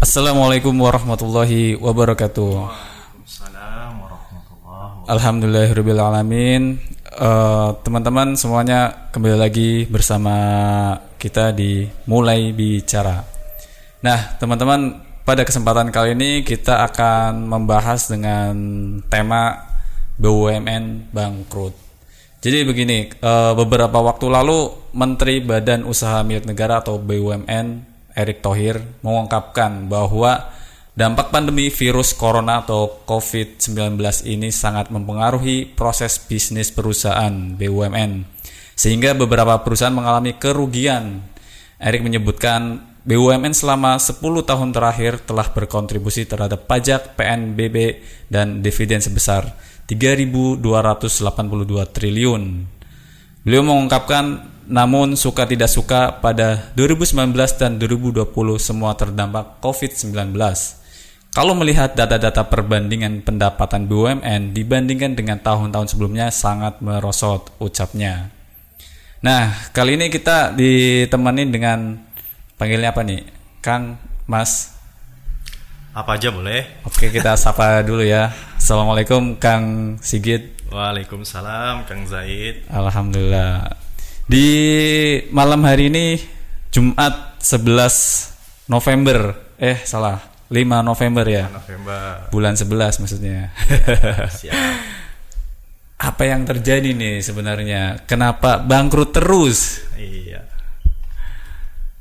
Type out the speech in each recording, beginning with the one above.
Assalamualaikum warahmatullahi wabarakatuh. Waalaikumsalam warahmatullahi wabarakatuh. Alhamdulillahirobbilalamin. Eh, teman-teman semuanya kembali lagi bersama kita di Mulai Bicara. Nah, teman-teman pada kesempatan kali ini kita akan membahas dengan tema BUMN bangkrut. Jadi begini, eh, beberapa waktu lalu Menteri Badan Usaha Milik Negara atau BUMN Erick Thohir mengungkapkan bahwa dampak pandemi virus corona atau COVID-19 ini sangat mempengaruhi proses bisnis perusahaan BUMN sehingga beberapa perusahaan mengalami kerugian. Erick menyebutkan BUMN selama 10 tahun terakhir telah berkontribusi terhadap pajak PNBB dan dividen sebesar 3.282 triliun. Beliau mengungkapkan namun suka tidak suka pada 2019 dan 2020 semua terdampak COVID-19. Kalau melihat data-data perbandingan pendapatan BUMN dibandingkan dengan tahun-tahun sebelumnya sangat merosot ucapnya. Nah, kali ini kita ditemani dengan panggilnya apa nih? Kang, Mas. Apa aja boleh? Oke, kita sapa dulu ya. Assalamualaikum Kang Sigit. Waalaikumsalam Kang Zaid. Alhamdulillah. Di malam hari ini Jumat 11 November. Eh, salah. 5 November ya. November. Bulan 11 maksudnya. Siap. Apa yang terjadi nih sebenarnya? Kenapa bangkrut terus? Iya.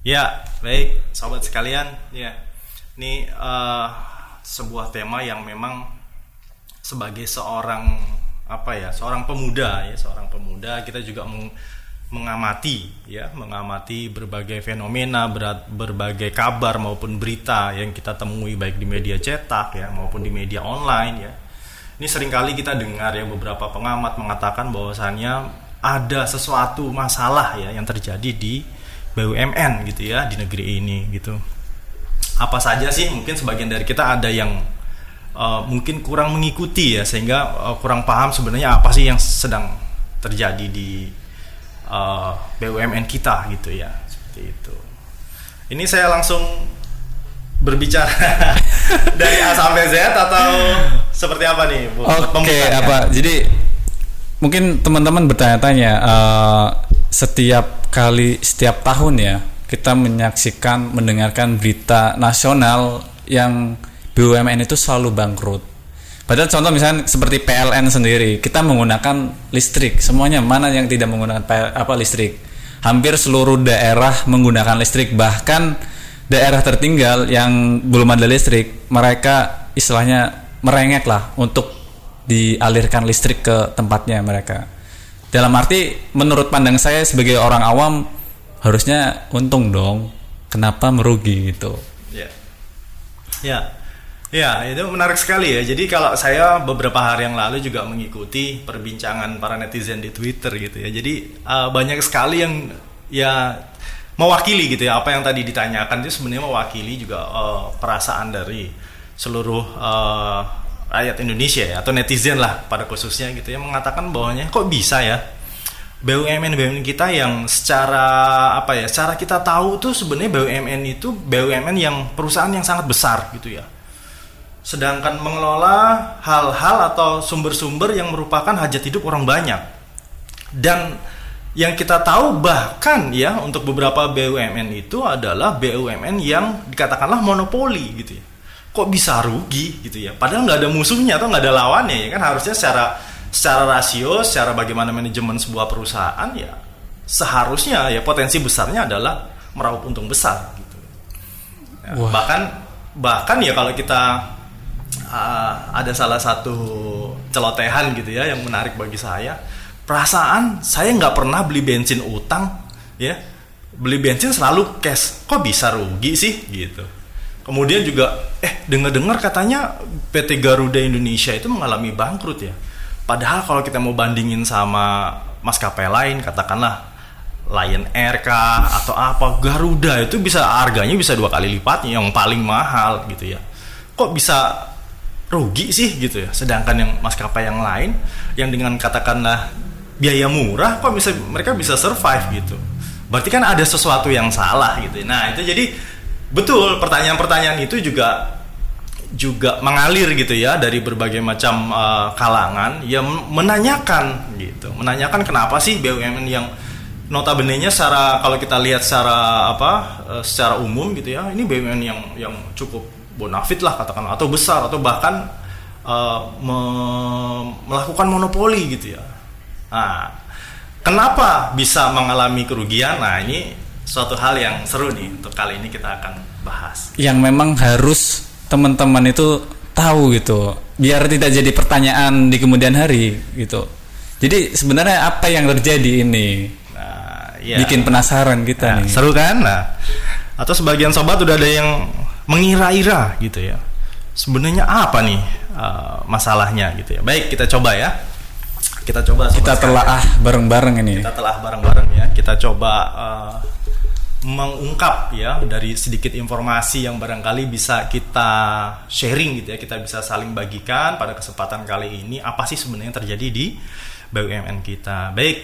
Ya, baik sobat sekalian, ya. Ini eh, sebuah tema yang memang sebagai seorang apa ya, seorang pemuda ya, seorang pemuda kita juga meng- mengamati ya, mengamati berbagai fenomena, berat, berbagai kabar maupun berita yang kita temui baik di media cetak ya maupun di media online ya. Ini sering kali kita dengar ya beberapa pengamat mengatakan bahwasannya ada sesuatu masalah ya yang terjadi di BUMN gitu ya di negeri ini gitu. Apa saja sih mungkin sebagian dari kita ada yang uh, mungkin kurang mengikuti ya sehingga uh, kurang paham sebenarnya apa sih yang sedang terjadi di uh, BUMN kita gitu ya seperti itu. Ini saya langsung berbicara dari A sampai Z atau seperti apa nih Bu? Oke, Pembukaannya. apa? Jadi mungkin teman-teman bertanya-tanya eh, setiap kali setiap tahun ya kita menyaksikan mendengarkan berita nasional yang BUMN itu selalu bangkrut. Padahal contoh misalnya seperti PLN sendiri, kita menggunakan listrik, semuanya mana yang tidak menggunakan PL apa listrik? Hampir seluruh daerah menggunakan listrik, bahkan daerah tertinggal yang belum ada listrik, mereka istilahnya merengek lah untuk dialirkan listrik ke tempatnya mereka. Dalam arti menurut pandang saya sebagai orang awam harusnya untung dong. Kenapa merugi gitu? Ya. Ya. Ya, itu menarik sekali ya. Jadi kalau saya beberapa hari yang lalu juga mengikuti perbincangan para netizen di Twitter gitu ya. Jadi uh, banyak sekali yang ya mewakili gitu ya apa yang tadi ditanyakan itu sebenarnya mewakili juga uh, perasaan dari seluruh uh, rakyat Indonesia ya atau netizen lah pada khususnya gitu ya mengatakan bahwanya kok bisa ya BUMN BUMN kita yang secara apa ya secara kita tahu tuh sebenarnya BUMN itu BUMN yang perusahaan yang sangat besar gitu ya sedangkan mengelola hal-hal atau sumber-sumber yang merupakan hajat hidup orang banyak. Dan yang kita tahu bahkan ya untuk beberapa BUMN itu adalah BUMN yang dikatakanlah monopoli gitu ya. Kok bisa rugi gitu ya? Padahal nggak ada musuhnya atau nggak ada lawannya ya kan? Harusnya secara secara rasio secara bagaimana manajemen sebuah perusahaan ya seharusnya ya potensi besarnya adalah meraup untung besar gitu. Ya, bahkan bahkan ya kalau kita uh, ada salah satu celotehan gitu ya yang menarik bagi saya. Perasaan saya nggak pernah beli bensin utang ya. Beli bensin selalu cash. Kok bisa rugi sih? Gitu. Kemudian juga eh dengar-dengar katanya PT Garuda Indonesia itu mengalami bangkrut ya. Padahal kalau kita mau bandingin sama maskapai lain katakanlah Lion Air kah atau apa Garuda itu bisa harganya bisa dua kali lipatnya yang paling mahal gitu ya. Kok bisa rugi sih gitu ya. Sedangkan yang maskapai yang lain yang dengan katakanlah biaya murah kok bisa mereka bisa survive gitu. Berarti kan ada sesuatu yang salah gitu nah itu jadi betul pertanyaan-pertanyaan itu juga juga mengalir gitu ya dari berbagai macam uh, kalangan yang menanyakan gitu. Menanyakan kenapa sih BUMN yang notabene-nya secara kalau kita lihat secara apa uh, secara umum gitu ya ini BUMN yang yang cukup bonafit lah katakan atau besar atau bahkan uh, me melakukan monopoli gitu ya. Nah kenapa bisa mengalami kerugian? Nah ini suatu hal yang seru nih untuk kali ini kita akan bahas. Yang memang harus teman-teman itu tahu gitu biar tidak jadi pertanyaan di kemudian hari gitu. Jadi sebenarnya apa yang terjadi ini? Nah, ya. bikin penasaran kita nah, nih. seru kan? Nah atau sebagian sobat udah ada yang mengira-ira gitu ya. Sebenarnya apa nih uh, masalahnya gitu ya. Baik kita coba ya. Kita coba kita telah bareng-bareng ini. Kita telah bareng-bareng ya. Kita coba uh, mengungkap ya dari sedikit informasi yang barangkali bisa kita sharing gitu ya. Kita bisa saling bagikan pada kesempatan kali ini apa sih sebenarnya yang terjadi di BUMN kita. Baik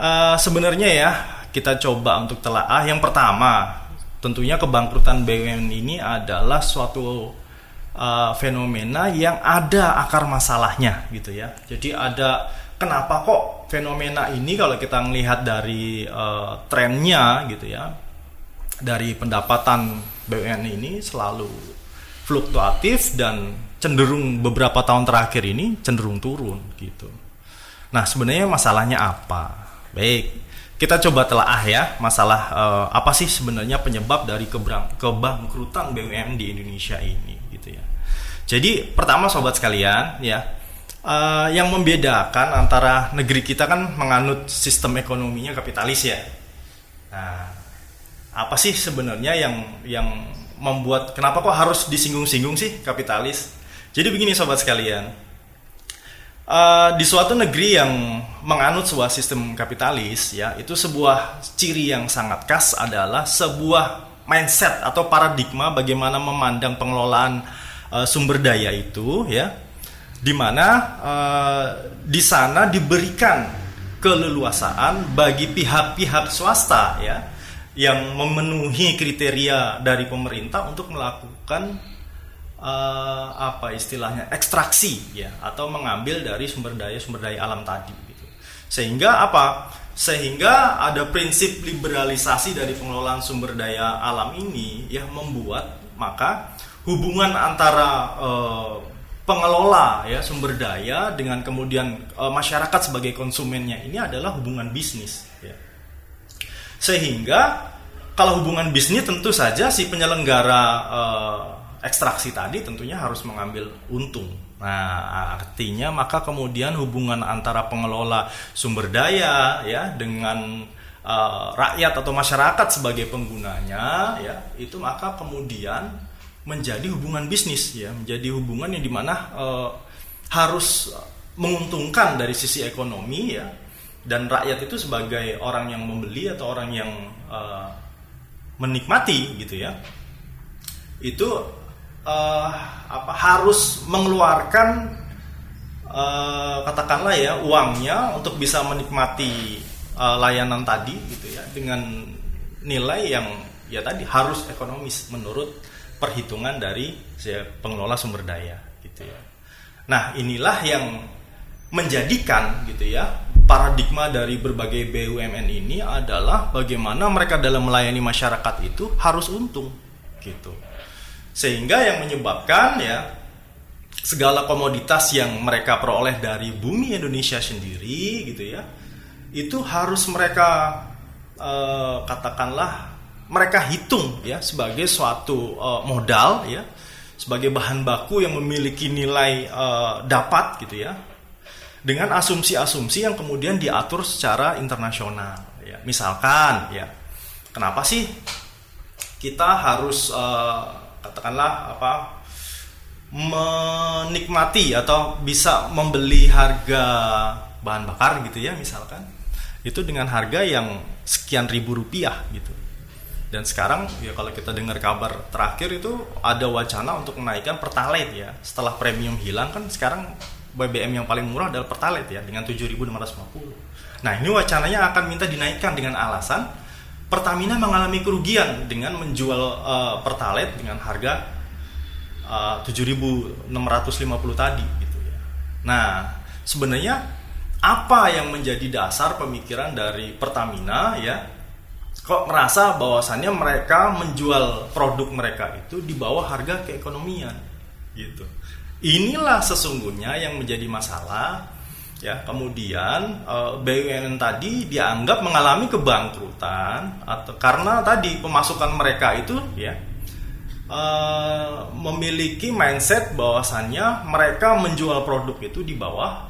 uh, sebenarnya ya kita coba untuk telaah yang pertama tentunya kebangkrutan BUMN ini adalah suatu uh, fenomena yang ada akar masalahnya gitu ya jadi ada kenapa kok fenomena ini kalau kita melihat dari uh, trennya gitu ya dari pendapatan BUMN ini selalu fluktuatif dan cenderung beberapa tahun terakhir ini cenderung turun gitu. Nah sebenarnya masalahnya apa? Baik kita coba telah ya masalah uh, apa sih sebenarnya penyebab dari kebangkrutan BUMN di Indonesia ini gitu ya. Jadi pertama sobat sekalian ya uh, yang membedakan antara negeri kita kan menganut sistem ekonominya kapitalis ya. Nah, apa sih sebenarnya yang yang membuat kenapa kok harus disinggung-singgung sih kapitalis? Jadi begini sobat sekalian, uh, di suatu negeri yang menganut sebuah sistem kapitalis ya itu sebuah ciri yang sangat khas adalah sebuah mindset atau paradigma bagaimana memandang pengelolaan uh, sumber daya itu ya di mana uh, di sana diberikan keleluasaan bagi pihak-pihak swasta ya yang memenuhi kriteria dari pemerintah untuk melakukan uh, apa istilahnya ekstraksi ya atau mengambil dari sumber daya sumber daya alam tadi gitu. Sehingga apa? Sehingga ada prinsip liberalisasi dari pengelolaan sumber daya alam ini yang membuat maka hubungan antara uh, pengelola ya sumber daya dengan kemudian e, masyarakat sebagai konsumennya ini adalah hubungan bisnis ya. sehingga kalau hubungan bisnis tentu saja si penyelenggara e, ekstraksi tadi tentunya harus mengambil untung. Nah artinya maka kemudian hubungan antara pengelola sumber daya ya dengan e, rakyat atau masyarakat sebagai penggunanya ya itu maka kemudian menjadi hubungan bisnis ya menjadi hubungan yang di mana uh, harus menguntungkan dari sisi ekonomi ya dan rakyat itu sebagai orang yang membeli atau orang yang uh, menikmati gitu ya. Itu uh, apa harus mengeluarkan uh, katakanlah ya uangnya untuk bisa menikmati uh, layanan tadi gitu ya dengan nilai yang ya tadi harus ekonomis menurut perhitungan dari pengelola sumber daya gitu ya. Nah, inilah yang menjadikan gitu ya paradigma dari berbagai BUMN ini adalah bagaimana mereka dalam melayani masyarakat itu harus untung gitu. Sehingga yang menyebabkan ya segala komoditas yang mereka peroleh dari bumi Indonesia sendiri gitu ya itu harus mereka eh, katakanlah mereka hitung ya sebagai suatu uh, modal ya sebagai bahan baku yang memiliki nilai uh, dapat gitu ya dengan asumsi-asumsi yang kemudian diatur secara internasional ya. Misalkan ya kenapa sih kita harus uh, katakanlah apa menikmati atau bisa membeli harga bahan bakar gitu ya misalkan. Itu dengan harga yang sekian ribu rupiah gitu. Dan sekarang ya kalau kita dengar kabar terakhir itu ada wacana untuk menaikkan pertalite ya. Setelah premium hilang kan sekarang BBM yang paling murah adalah pertalite ya dengan 7.650 nah ini wacananya akan minta dinaikkan dengan alasan Pertamina mengalami kerugian dengan menjual uh, Pertalite dengan harga uh, 7.650 tadi gitu ya. Nah, sebenarnya apa yang menjadi dasar pemikiran dari Pertamina ya? Kok merasa bahwasannya mereka menjual produk mereka itu di bawah harga keekonomian gitu. Inilah sesungguhnya yang menjadi masalah ya kemudian eh, BUMN tadi dianggap mengalami kebangkrutan atau karena tadi pemasukan mereka itu ya uh, memiliki mindset bahwasannya mereka menjual produk itu di bawah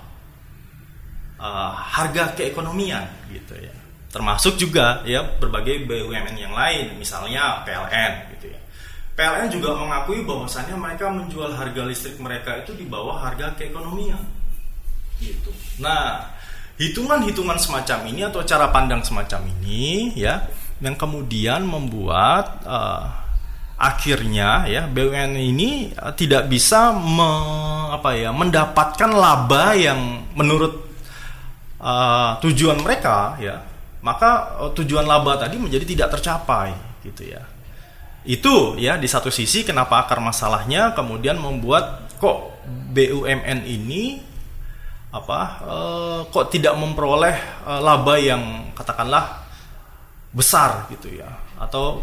uh, harga keekonomian gitu ya. Termasuk juga ya berbagai BUMN yang lain misalnya PLN gitu ya. PLN juga mengakui bahwasannya mereka menjual harga listrik mereka itu di bawah harga keekonomian gitu. Nah, hitungan-hitungan semacam ini atau cara pandang semacam ini ya yang kemudian membuat uh, akhirnya ya BUMN ini uh, tidak bisa me, apa ya mendapatkan laba yang menurut uh, tujuan mereka ya maka uh, tujuan laba tadi menjadi tidak tercapai gitu ya itu ya di satu sisi kenapa akar masalahnya kemudian membuat kok BUMN ini apa uh, kok tidak memperoleh uh, laba yang katakanlah besar gitu ya atau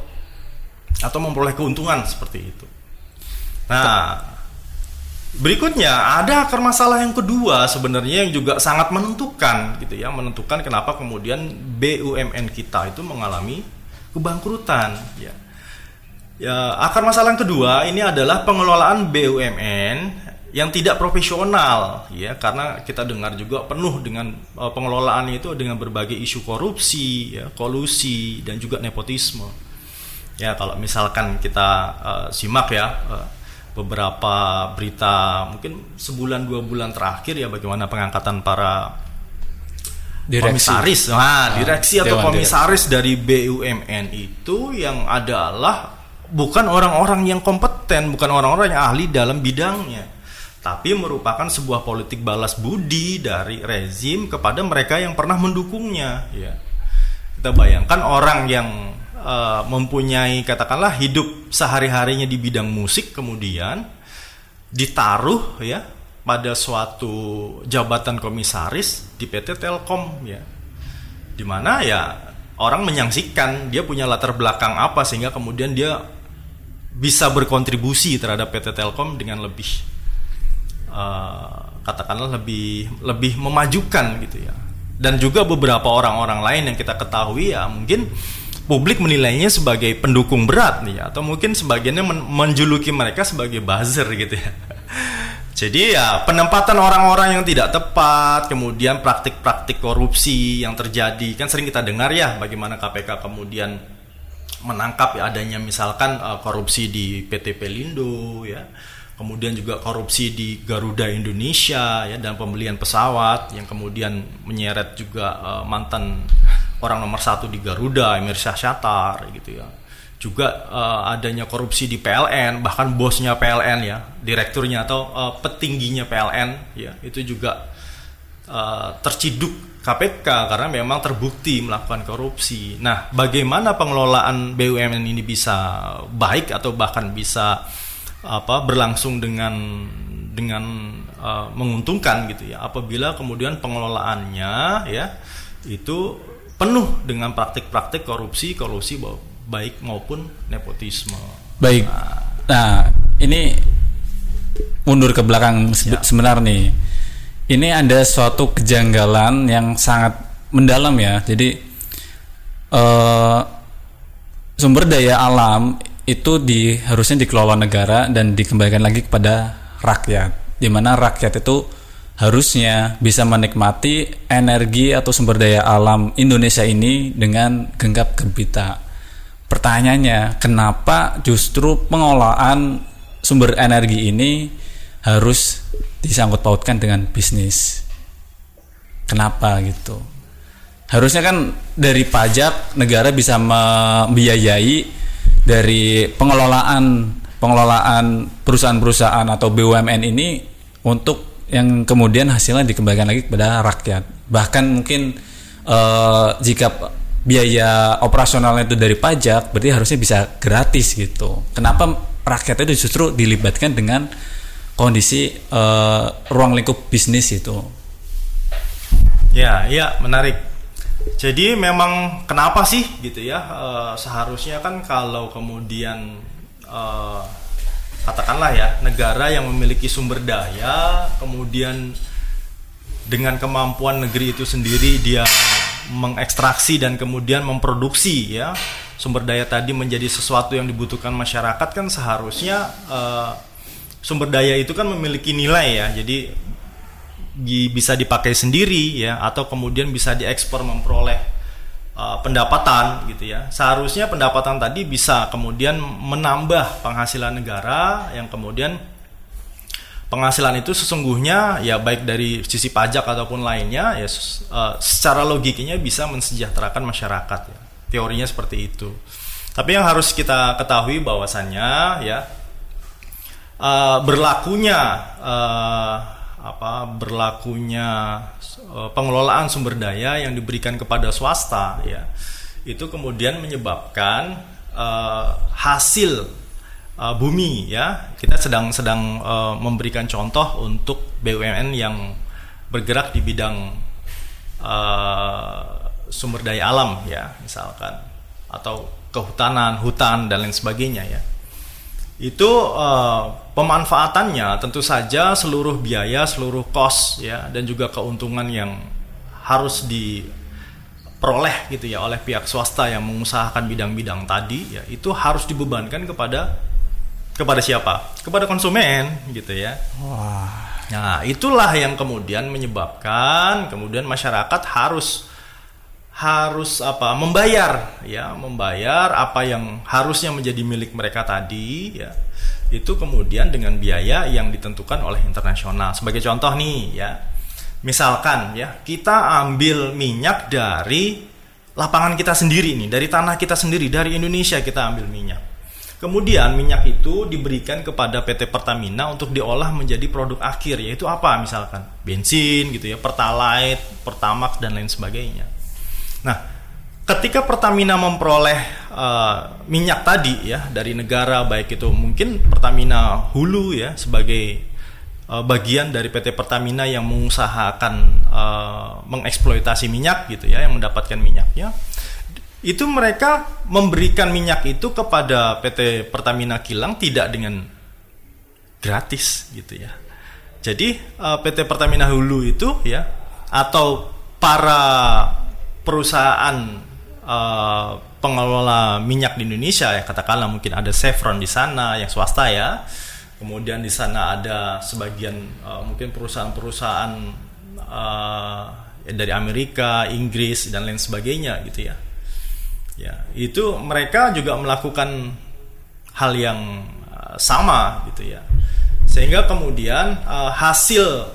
atau memperoleh keuntungan seperti itu. Nah, berikutnya ada akar masalah yang kedua sebenarnya yang juga sangat menentukan gitu ya, menentukan kenapa kemudian BUMN kita itu mengalami kebangkrutan ya. Ya, akar masalah yang kedua ini adalah pengelolaan BUMN yang tidak profesional ya karena kita dengar juga penuh dengan uh, pengelolaan itu dengan berbagai isu korupsi ya kolusi dan juga nepotisme ya kalau misalkan kita uh, simak ya uh, beberapa berita mungkin sebulan dua bulan terakhir ya bagaimana pengangkatan para direksi. komisaris nah direksi atau komisaris direksi. dari BUMN itu yang adalah bukan orang-orang yang kompeten bukan orang-orang yang ahli dalam bidangnya tapi merupakan sebuah politik balas budi dari rezim kepada mereka yang pernah mendukungnya. Ya kita bayangkan orang yang uh, mempunyai katakanlah hidup sehari-harinya di bidang musik kemudian ditaruh ya pada suatu jabatan komisaris di PT Telkom ya. Di mana ya orang menyaksikan dia punya latar belakang apa sehingga kemudian dia bisa berkontribusi terhadap PT Telkom dengan lebih uh, katakanlah lebih lebih memajukan gitu ya dan juga beberapa orang-orang lain yang kita ketahui ya mungkin publik menilainya sebagai pendukung berat nih atau mungkin sebagiannya men menjuluki mereka sebagai buzzer gitu ya. Jadi ya penempatan orang-orang yang tidak tepat, kemudian praktik-praktik korupsi yang terjadi kan sering kita dengar ya bagaimana KPK kemudian menangkap ya adanya misalkan uh, korupsi di PT Pelindo ya kemudian juga korupsi di Garuda Indonesia ya dan pembelian pesawat yang kemudian menyeret juga uh, mantan orang nomor satu di Garuda Emir Syahsyatar gitu ya juga uh, adanya korupsi di PLN bahkan bosnya PLN ya direkturnya atau uh, petingginya PLN ya itu juga uh, terciduk KPK karena memang terbukti melakukan korupsi. Nah, bagaimana pengelolaan BUMN ini bisa baik atau bahkan bisa apa berlangsung dengan dengan uh, menguntungkan gitu ya apabila kemudian pengelolaannya ya itu penuh dengan praktik-praktik korupsi kolusi baik maupun nepotisme. Baik. Nah, nah ini mundur ke belakang ya. sebenarnya nih. Ini ada suatu kejanggalan yang sangat mendalam ya. Jadi uh, sumber daya alam itu di harusnya dikelola negara dan dikembalikan lagi kepada rakyat di mana rakyat itu harusnya bisa menikmati energi atau sumber daya alam Indonesia ini dengan genggap gempita. Pertanyaannya, kenapa justru pengolahan sumber energi ini harus disangkut pautkan dengan bisnis? Kenapa gitu? Harusnya kan dari pajak negara bisa membiayai dari pengelolaan pengelolaan perusahaan-perusahaan atau BUMN ini untuk yang kemudian hasilnya dikembalikan lagi kepada rakyat. Bahkan mungkin uh, jika biaya operasionalnya itu dari pajak, berarti harusnya bisa gratis gitu. Kenapa rakyat itu justru dilibatkan dengan kondisi uh, ruang lingkup bisnis itu? Ya, ya menarik. Jadi memang kenapa sih gitu ya? Uh, seharusnya kan kalau kemudian uh, katakanlah ya negara yang memiliki sumber daya, kemudian dengan kemampuan negeri itu sendiri dia mengekstraksi dan kemudian memproduksi ya sumber daya tadi menjadi sesuatu yang dibutuhkan masyarakat kan seharusnya uh, sumber daya itu kan memiliki nilai ya jadi bisa dipakai sendiri ya atau kemudian bisa diekspor memperoleh uh, pendapatan gitu ya seharusnya pendapatan tadi bisa kemudian menambah penghasilan negara yang kemudian penghasilan itu sesungguhnya ya baik dari sisi pajak ataupun lainnya ya uh, secara logikanya bisa mensejahterakan masyarakat ya. Teorinya seperti itu. Tapi yang harus kita ketahui bahwasannya ya uh, berlakunya uh, apa berlakunya uh, pengelolaan sumber daya yang diberikan kepada swasta ya itu kemudian menyebabkan uh, hasil uh, bumi ya. Kita sedang sedang uh, memberikan contoh untuk BUMN yang bergerak di bidang uh, sumber daya alam ya misalkan atau kehutanan hutan dan lain sebagainya ya itu uh, pemanfaatannya tentu saja seluruh biaya seluruh kos ya dan juga keuntungan yang harus diperoleh gitu ya oleh pihak swasta yang mengusahakan bidang-bidang tadi ya itu harus dibebankan kepada kepada siapa? Kepada konsumen gitu ya. Wah. Nah, itulah yang kemudian menyebabkan kemudian masyarakat harus harus apa? membayar ya, membayar apa yang harusnya menjadi milik mereka tadi ya. Itu kemudian dengan biaya yang ditentukan oleh internasional. Sebagai contoh nih ya. Misalkan ya, kita ambil minyak dari lapangan kita sendiri nih, dari tanah kita sendiri, dari Indonesia kita ambil minyak Kemudian minyak itu diberikan kepada PT Pertamina untuk diolah menjadi produk akhir yaitu apa misalkan bensin gitu ya, pertalite, pertamax dan lain sebagainya. Nah, ketika Pertamina memperoleh uh, minyak tadi ya dari negara baik itu mungkin Pertamina Hulu ya sebagai uh, bagian dari PT Pertamina yang mengusahakan uh, mengeksploitasi minyak gitu ya yang mendapatkan minyaknya itu mereka memberikan minyak itu kepada PT Pertamina Kilang tidak dengan gratis gitu ya. Jadi PT Pertamina Hulu itu ya atau para perusahaan uh, pengelola minyak di Indonesia ya katakanlah mungkin ada Chevron di sana yang swasta ya. Kemudian di sana ada sebagian uh, mungkin perusahaan-perusahaan uh, dari Amerika, Inggris dan lain sebagainya gitu ya ya itu mereka juga melakukan hal yang uh, sama gitu ya sehingga kemudian uh, hasil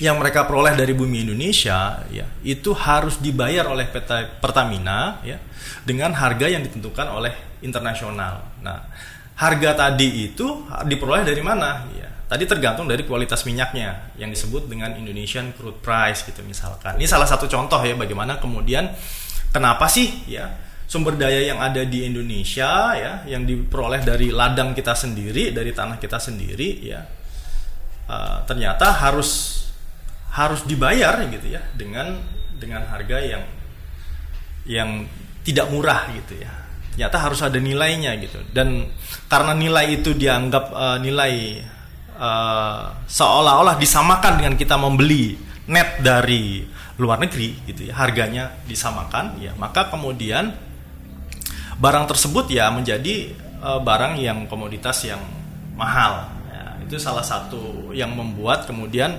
yang mereka peroleh dari bumi Indonesia ya itu harus dibayar oleh PT Pertamina ya dengan harga yang ditentukan oleh internasional. Nah, harga tadi itu diperoleh dari mana? Ya, tadi tergantung dari kualitas minyaknya yang disebut dengan Indonesian crude price gitu misalkan. Ini salah satu contoh ya bagaimana kemudian kenapa sih ya sumber daya yang ada di Indonesia ya yang diperoleh dari ladang kita sendiri dari tanah kita sendiri ya uh, ternyata harus harus dibayar gitu ya dengan dengan harga yang yang tidak murah gitu ya ternyata harus ada nilainya gitu dan karena nilai itu dianggap uh, nilai uh, seolah-olah disamakan dengan kita membeli net dari luar negeri gitu ya harganya disamakan ya maka kemudian barang tersebut ya menjadi uh, barang yang komoditas yang mahal. Ya, itu salah satu yang membuat kemudian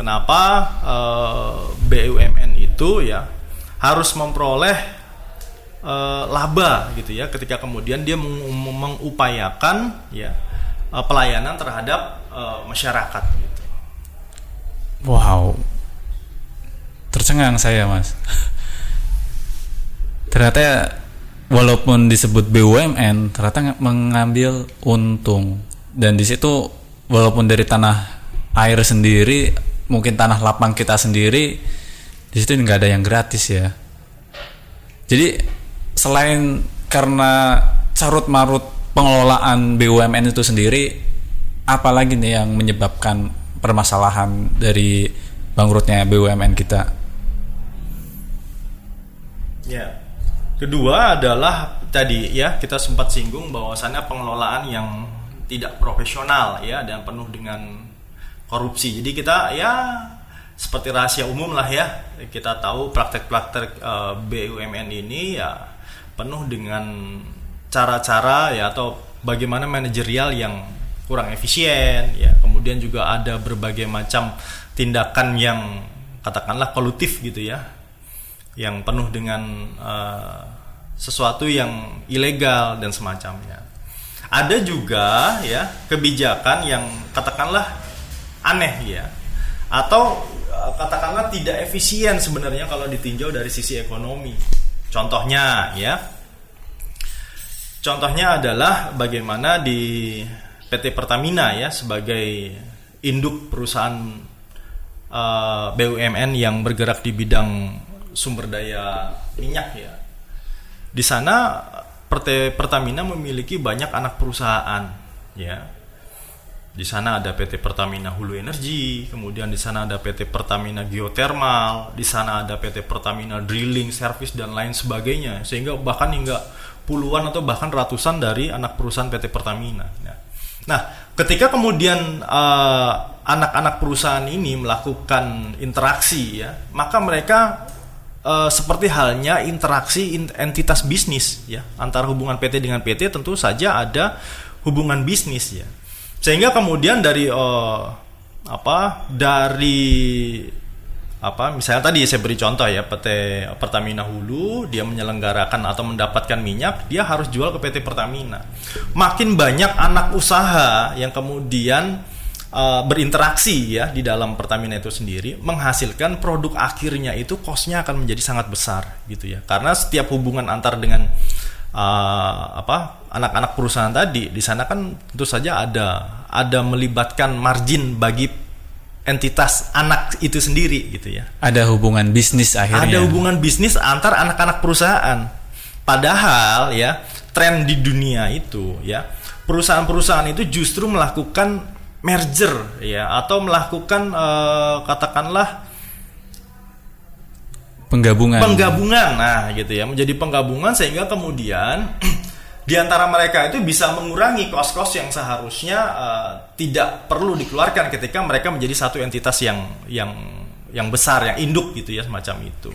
kenapa uh, eh, BUMN itu ya harus memperoleh uh, laba gitu ya ketika kemudian dia mengupayakan ya uh, pelayanan terhadap uh, masyarakat gitu. Wow. Tercengang saya, Mas. Ternyata walaupun disebut BUMN ternyata mengambil untung dan di situ walaupun dari tanah air sendiri mungkin tanah lapang kita sendiri di situ nggak ada yang gratis ya Jadi selain karena carut marut pengelolaan BUMN itu sendiri, apalagi nih yang menyebabkan permasalahan dari bangkrutnya BUMN kita? Ya. Kedua adalah tadi ya kita sempat singgung bahwasannya pengelolaan yang tidak profesional ya dan penuh dengan korupsi. Jadi kita ya seperti rahasia umum lah ya. Kita tahu praktek-praktek uh, eh, BUMN ini ya penuh dengan cara-cara ya atau bagaimana manajerial yang kurang efisien ya. Kemudian juga ada berbagai macam tindakan yang katakanlah kolutif gitu ya. Yang penuh dengan uh, sesuatu yang ilegal dan semacamnya. Ada juga ya kebijakan yang katakanlah aneh ya atau Eh, katakanlah tidak efisien sebenarnya kalau ditinjau dari sisi ekonomi. Contohnya ya. Contohnya adalah bagaimana di PT Pertamina ya sebagai induk perusahaan uh, eh, BUMN yang bergerak di bidang sumber daya minyak ya. Di sana PT Pertamina memiliki banyak anak perusahaan ya di sana ada PT Pertamina Hulu Energi, kemudian di sana ada PT Pertamina Geothermal, di sana ada PT Pertamina Drilling Service dan lain sebagainya. Sehingga bahkan hingga puluhan atau bahkan ratusan dari anak perusahaan PT Pertamina. Ya. Nah, ketika kemudian uh, anak-anak perusahaan ini melakukan interaksi ya, maka mereka uh, seperti halnya interaksi entitas bisnis ya antara hubungan PT dengan PT tentu saja ada hubungan bisnis ya sehingga kemudian dari uh, apa dari apa misalnya tadi saya beri contoh ya PT Pertamina Hulu dia menyelenggarakan atau mendapatkan minyak dia harus jual ke PT Pertamina. Makin banyak anak usaha yang kemudian uh, berinteraksi ya di dalam Pertamina itu sendiri menghasilkan produk akhirnya itu kosnya akan menjadi sangat besar gitu ya. Karena setiap hubungan antar dengan uh, apa anak-anak perusahaan tadi di sana kan tentu saja ada ada melibatkan margin bagi entitas anak itu sendiri gitu ya. Ada hubungan bisnis akhirnya. Ada hubungan bisnis antar anak-anak perusahaan. Padahal ya tren di dunia itu ya perusahaan-perusahaan itu justru melakukan merger ya atau melakukan uh, katakanlah penggabungan. Penggabungan. Nah gitu ya. Menjadi penggabungan sehingga kemudian di antara mereka itu bisa mengurangi kos-kos yang seharusnya uh, tidak perlu dikeluarkan ketika mereka menjadi satu entitas yang yang yang besar yang induk gitu ya semacam itu.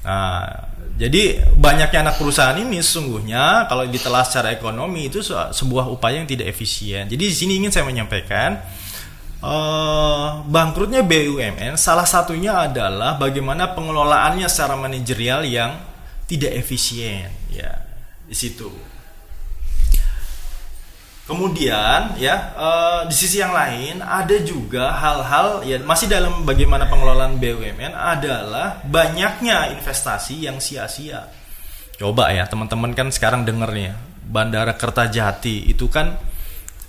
Nah jadi banyaknya anak perusahaan ini sesungguhnya kalau ditelah secara ekonomi itu sebuah upaya yang tidak efisien. Jadi di sini ingin saya menyampaikan uh, bangkrutnya BUMN salah satunya adalah bagaimana pengelolaannya secara manajerial yang tidak efisien ya di situ. Kemudian ya uh, di sisi yang lain ada juga hal-hal ya masih dalam bagaimana pengelolaan BUMN adalah banyaknya investasi yang sia-sia. Coba ya teman-teman kan sekarang denger nih ya, Bandara Kertajati itu kan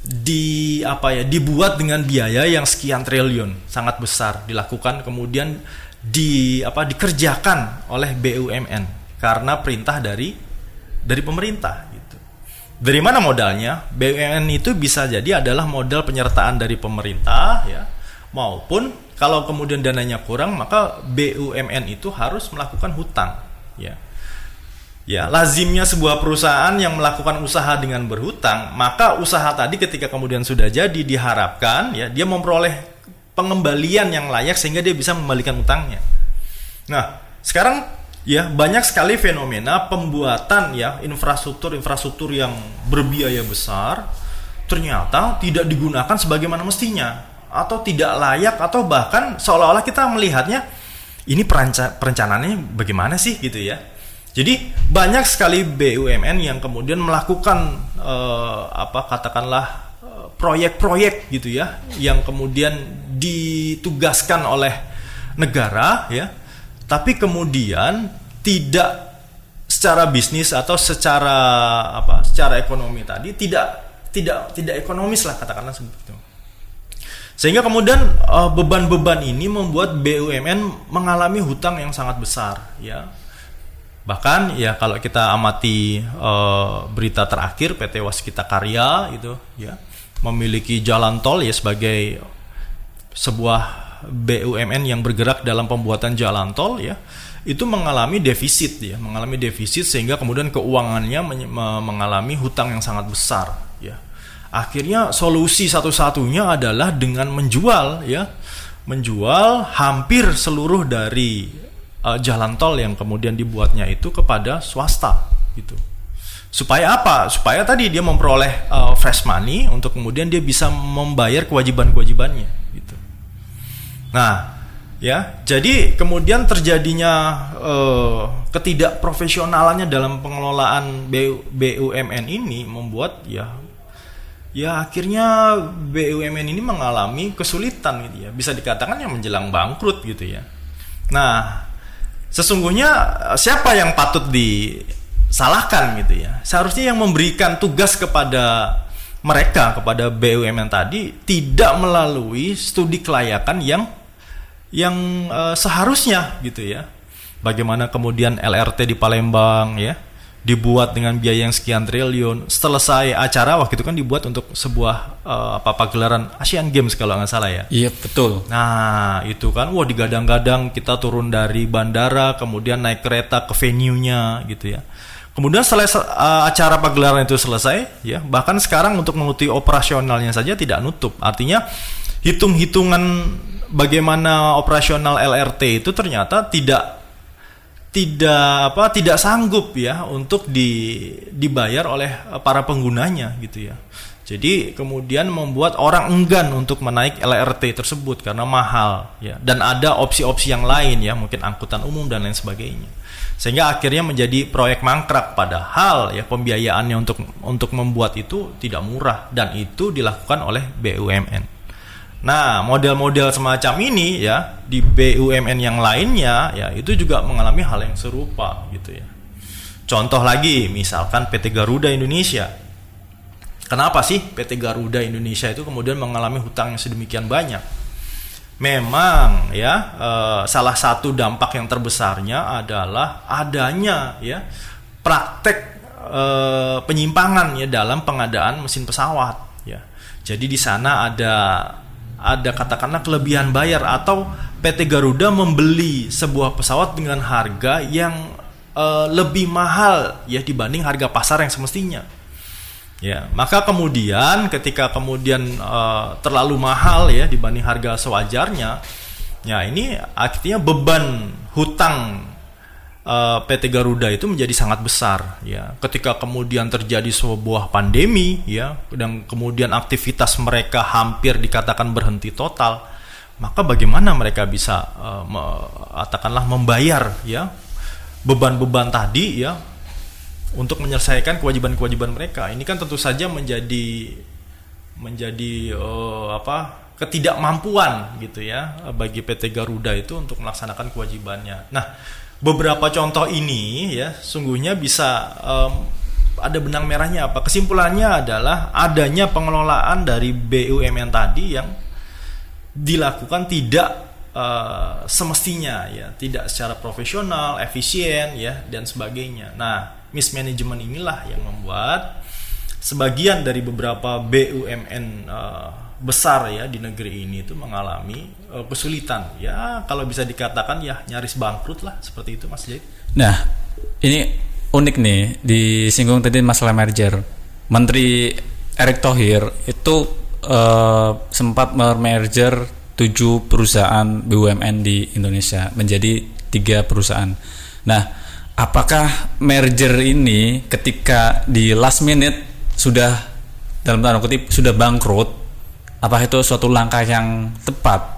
di apa ya dibuat dengan biaya yang sekian triliun sangat besar dilakukan kemudian di apa dikerjakan oleh BUMN karena perintah dari dari pemerintah gitu. Dari mana modalnya? BUMN itu bisa jadi adalah modal penyertaan dari pemerintah ya maupun kalau kemudian dananya kurang maka BUMN itu harus melakukan hutang ya Ya, lazimnya sebuah perusahaan yang melakukan usaha dengan berhutang, maka usaha tadi ketika kemudian sudah jadi diharapkan ya dia memperoleh pengembalian yang layak sehingga dia bisa mengembalikan utangnya. Nah, sekarang ya banyak sekali fenomena pembuatan ya infrastruktur-infrastruktur yang berbiaya besar ternyata tidak digunakan sebagaimana mestinya atau tidak layak atau bahkan seolah-olah kita melihatnya ini perencanaannya bagaimana sih gitu ya jadi banyak sekali BUMN yang kemudian melakukan uh, apa katakanlah eh, proyek-proyek gitu ya yang kemudian ditugaskan oleh negara ya. Tapi kemudian tidak secara bisnis atau secara apa secara ekonomi tadi tidak tidak tidak ekonomis lah katakanlah seperti itu. Sehingga kemudian eh, beban-beban ini membuat BUMN mengalami hutang yang sangat besar ya Bahkan ya kalau kita amati uh, berita terakhir PT Waskita Karya itu ya memiliki jalan tol ya sebagai sebuah BUMN yang bergerak dalam pembuatan jalan tol ya itu mengalami defisit ya mengalami defisit sehingga kemudian keuangannya mengalami hutang yang sangat besar ya. Akhirnya solusi satu-satunya adalah dengan menjual ya menjual hampir seluruh dari uh, jalan tol yang kemudian dibuatnya itu kepada swasta gitu. Supaya apa? Supaya tadi dia memperoleh uh, fresh money untuk kemudian dia bisa membayar kewajiban-kewajibannya gitu. Nah, ya, jadi kemudian terjadinya uh, ketidakprofesionalannya dalam pengelolaan BUMN ini membuat ya ya akhirnya BUMN ini mengalami kesulitan gitu ya. Bisa dikatakan yang menjelang bangkrut gitu ya. Nah, sesungguhnya eh, siapa yang patut disalahkan gitu ya? Seharusnya yang memberikan tugas kepada mereka kepada BUMN tadi tidak melalui studi kelayakan yang yang uh, seharusnya gitu ya. Bagaimana kemudian LRT di Palembang ya dibuat dengan biaya yang sekian triliun. Selesai acara waktu itu kan dibuat untuk sebuah uh, apa pagelaran Asian Games kalau nggak salah ya. Iya betul. Nah itu kan, wah digadang-gadang kita turun dari bandara, kemudian naik kereta ke venue-nya gitu ya. Kemudian setelah uh, acara pagelaran itu selesai, ya bahkan sekarang untuk mengikuti operasionalnya saja tidak nutup. Artinya hitung-hitungan bagaimana operasional LRT itu ternyata tidak tidak apa tidak sanggup ya untuk di, dibayar oleh para penggunanya gitu ya. Jadi kemudian membuat orang enggan untuk menaik LRT tersebut karena mahal ya dan ada opsi-opsi yang lain ya mungkin angkutan umum dan lain sebagainya. Sehingga akhirnya menjadi proyek mangkrak padahal ya pembiayaannya untuk untuk membuat itu tidak murah dan itu dilakukan oleh BUMN. Nah, model-model semacam ini ya di BUMN yang lainnya ya itu juga mengalami hal yang serupa gitu ya. Contoh lagi, misalkan PT Garuda Indonesia. Kenapa sih PT Garuda Indonesia itu kemudian mengalami hutang yang sedemikian banyak? Memang ya eh, salah satu dampak yang terbesarnya adalah adanya ya praktek eh, penyimpangan ya dalam pengadaan mesin pesawat ya. Jadi di sana ada ada katakanlah kelebihan bayar atau PT Garuda membeli sebuah pesawat dengan harga yang uh, lebih mahal ya dibanding harga pasar yang semestinya. Ya, maka kemudian ketika kemudian uh, terlalu mahal ya dibanding harga sewajarnya, ya ini akhirnya beban hutang eh, PT Garuda itu menjadi sangat besar ya ketika kemudian terjadi sebuah pandemi ya dan kemudian aktivitas mereka hampir dikatakan berhenti total maka bagaimana mereka bisa uh, membayar ya beban-beban tadi ya untuk menyelesaikan kewajiban-kewajiban mereka ini kan tentu saja menjadi menjadi uh, apa ketidakmampuan gitu ya bagi PT Garuda itu untuk melaksanakan kewajibannya. Nah, beberapa contoh ini ya sungguhnya bisa um, ada benang merahnya apa? Kesimpulannya adalah adanya pengelolaan dari BUMN tadi yang dilakukan tidak uh, semestinya ya tidak secara profesional efisien ya dan sebagainya. Nah mismanagement inilah yang membuat sebagian dari beberapa BUMN uh, besar ya di negeri ini itu mengalami uh, kesulitan ya kalau bisa dikatakan ya nyaris bangkrut lah seperti itu Mas Jait. Nah ini unik nih disinggung tadi masalah merger. Menteri Erick Thohir itu uh, sempat merger tujuh perusahaan BUMN di Indonesia menjadi tiga perusahaan. Nah apakah merger ini ketika di last minute sudah dalam tanda kutip sudah bangkrut apa itu suatu langkah yang tepat?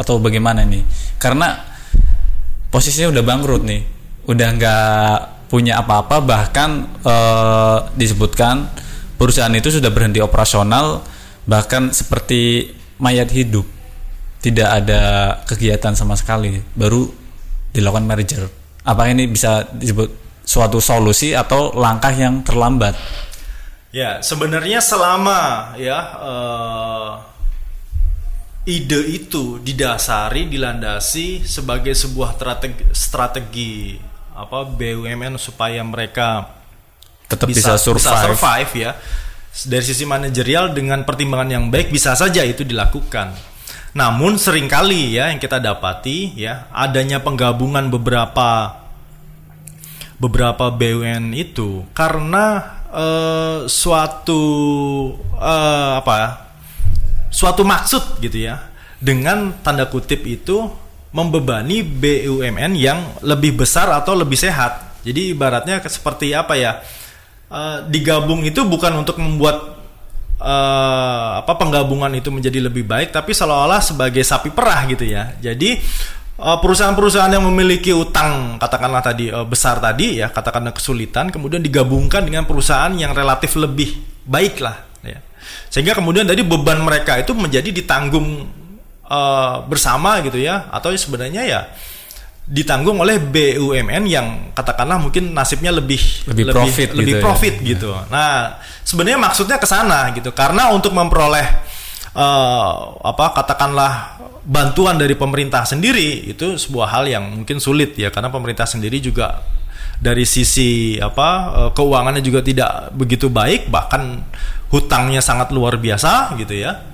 Atau bagaimana nih karena posisinya udah bangkrut nih. Udah nggak punya apa-apa bahkan eh, disebutkan perusahaan itu sudah berhenti operasional bahkan seperti mayat hidup. Tidak ada kegiatan sama sekali. Baru dilakukan merger. Apa ini bisa disebut suatu solusi atau langkah yang terlambat Ya, sebenarnya selama ya uh, ide itu didasari, dilandasi sebagai sebuah strategi, strategi apa BUMN supaya mereka tetap bisa, bisa survive. Bisa survive ya. Dari sisi manajerial dengan pertimbangan yang baik bisa saja itu dilakukan. Namun sering kali ya yang kita dapati ya adanya penggabungan beberapa beberapa BUMN itu karena uh, suatu uh, apa suatu maksud gitu ya dengan tanda kutip itu membebani BUMN yang lebih besar atau lebih sehat. Jadi ibaratnya seperti apa ya? Uh, digabung itu bukan untuk membuat uh, apa penggabungan itu menjadi lebih baik, tapi seolah-olah sebagai sapi perah gitu ya. Jadi perusahaan-perusahaan yang memiliki utang katakanlah tadi uh, besar tadi ya katakanlah kesulitan kemudian digabungkan dengan perusahaan yang relatif lebih baik lah ya sehingga kemudian tadi beban mereka itu menjadi ditanggung uh, bersama gitu ya atau sebenarnya ya ditanggung oleh BUMN yang katakanlah mungkin nasibnya lebih lebih profit lebih, lebih gitu ya. profit ya. gitu. Nah, sebenarnya maksudnya ke sana gitu. Karena untuk memperoleh uh, apa katakanlah bantuan dari pemerintah sendiri itu sebuah hal yang mungkin sulit ya karena pemerintah sendiri juga dari sisi apa uh, keuangannya juga tidak begitu baik bahkan hutangnya sangat luar biasa gitu ya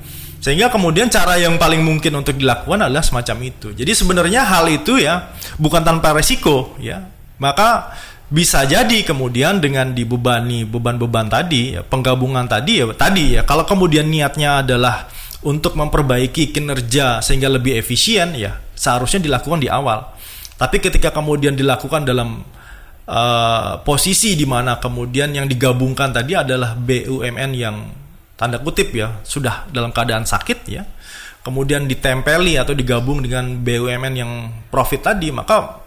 sehingga kemudian cara yang paling mungkin untuk dilakukan adalah semacam itu. Jadi sebenarnya hal itu ya bukan tanpa resiko ya. Maka bisa jadi kemudian dengan dibebani beban-beban tadi, ya, penggabungan tadi ya tadi ya. Kalau kemudian niatnya adalah untuk memperbaiki kinerja sehingga lebih efisien ya seharusnya dilakukan di awal. Tapi ketika kemudian dilakukan dalam uh, posisi di mana kemudian yang digabungkan tadi adalah BUMN yang tanda kutip ya sudah dalam keadaan sakit ya kemudian ditempeli atau digabung dengan BUMN yang profit tadi maka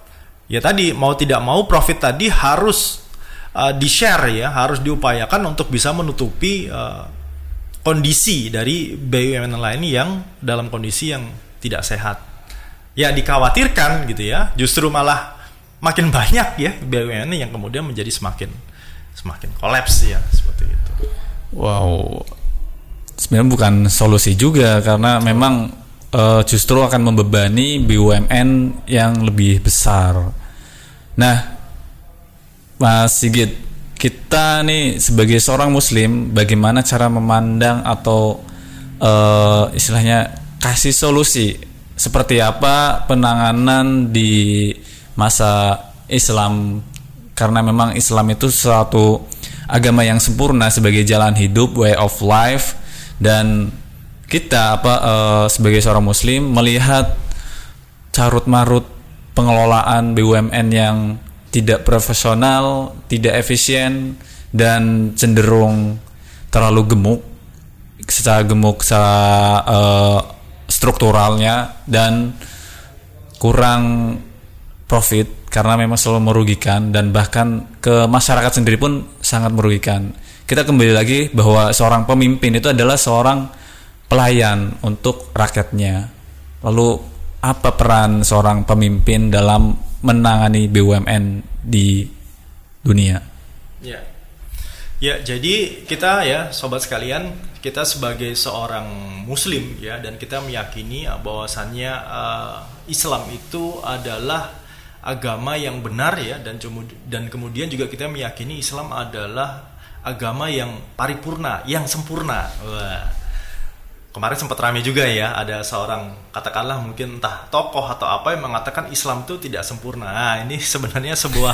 ya tadi mau tidak mau profit tadi harus uh, di share ya harus diupayakan untuk bisa menutupi uh, kondisi dari BUMN lain yang dalam kondisi yang tidak sehat ya dikhawatirkan gitu ya justru malah makin banyak ya BUMN yang kemudian menjadi semakin semakin kolaps ya seperti itu. Wow, sebenarnya bukan solusi juga karena memang uh, justru akan membebani BUMN yang lebih besar. Nah, Mas Sigit, kita nih sebagai seorang Muslim, bagaimana cara memandang atau uh, istilahnya kasih solusi? Seperti apa penanganan di masa Islam? Karena memang Islam itu suatu agama yang sempurna sebagai jalan hidup, way of life. Dan kita apa uh, sebagai seorang muslim melihat carut marut pengelolaan BUMN yang tidak profesional, tidak efisien dan cenderung terlalu gemuk secara gemuk secara uh, strukturalnya dan kurang profit karena memang selalu merugikan dan bahkan ke masyarakat sendiri pun sangat merugikan kita kembali lagi bahwa seorang pemimpin itu adalah seorang pelayan untuk rakyatnya. Lalu apa peran seorang pemimpin dalam menangani BUMN di dunia? Ya. Ya, jadi kita ya sobat sekalian, kita sebagai seorang muslim ya dan kita meyakini bahwasannya uh, Islam itu adalah agama yang benar ya dan dan kemudian juga kita meyakini Islam adalah agama yang paripurna, yang sempurna. Wah. Kemarin sempat ramai juga ya, ada seorang katakanlah mungkin entah tokoh atau apa yang mengatakan Islam itu tidak sempurna. Nah, ini sebenarnya sebuah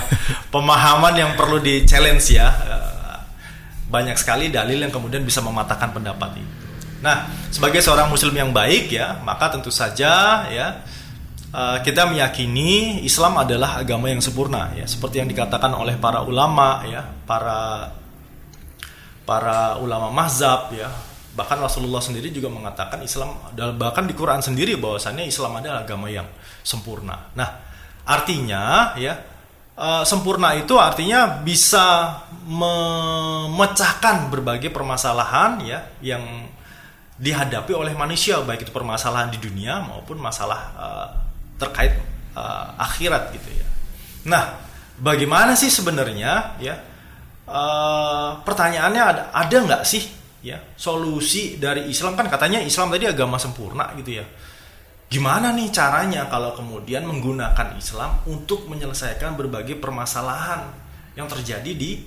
pemahaman yang perlu di challenge ya. Eh, banyak sekali dalil yang kemudian bisa mematahkan pendapat itu. Nah, sebagai seorang muslim yang baik ya, maka tentu saja ya eh, kita meyakini Islam adalah agama yang sempurna ya, seperti yang dikatakan oleh para ulama ya, para para ulama mazhab ya bahkan Rasulullah sendiri juga mengatakan Islam bahkan di Quran sendiri bahwasannya Islam adalah agama yang sempurna. Nah, artinya ya uh, sempurna itu artinya bisa memecahkan berbagai permasalahan ya yang dihadapi oleh manusia baik itu permasalahan di dunia maupun masalah uh, terkait uh, akhirat gitu ya. Nah, bagaimana sih sebenarnya ya uh, pertanyaannya ada nggak sih ya solusi dari Islam kan katanya Islam tadi agama sempurna gitu ya. Gimana nih caranya kalau kemudian menggunakan Islam untuk menyelesaikan berbagai permasalahan yang terjadi di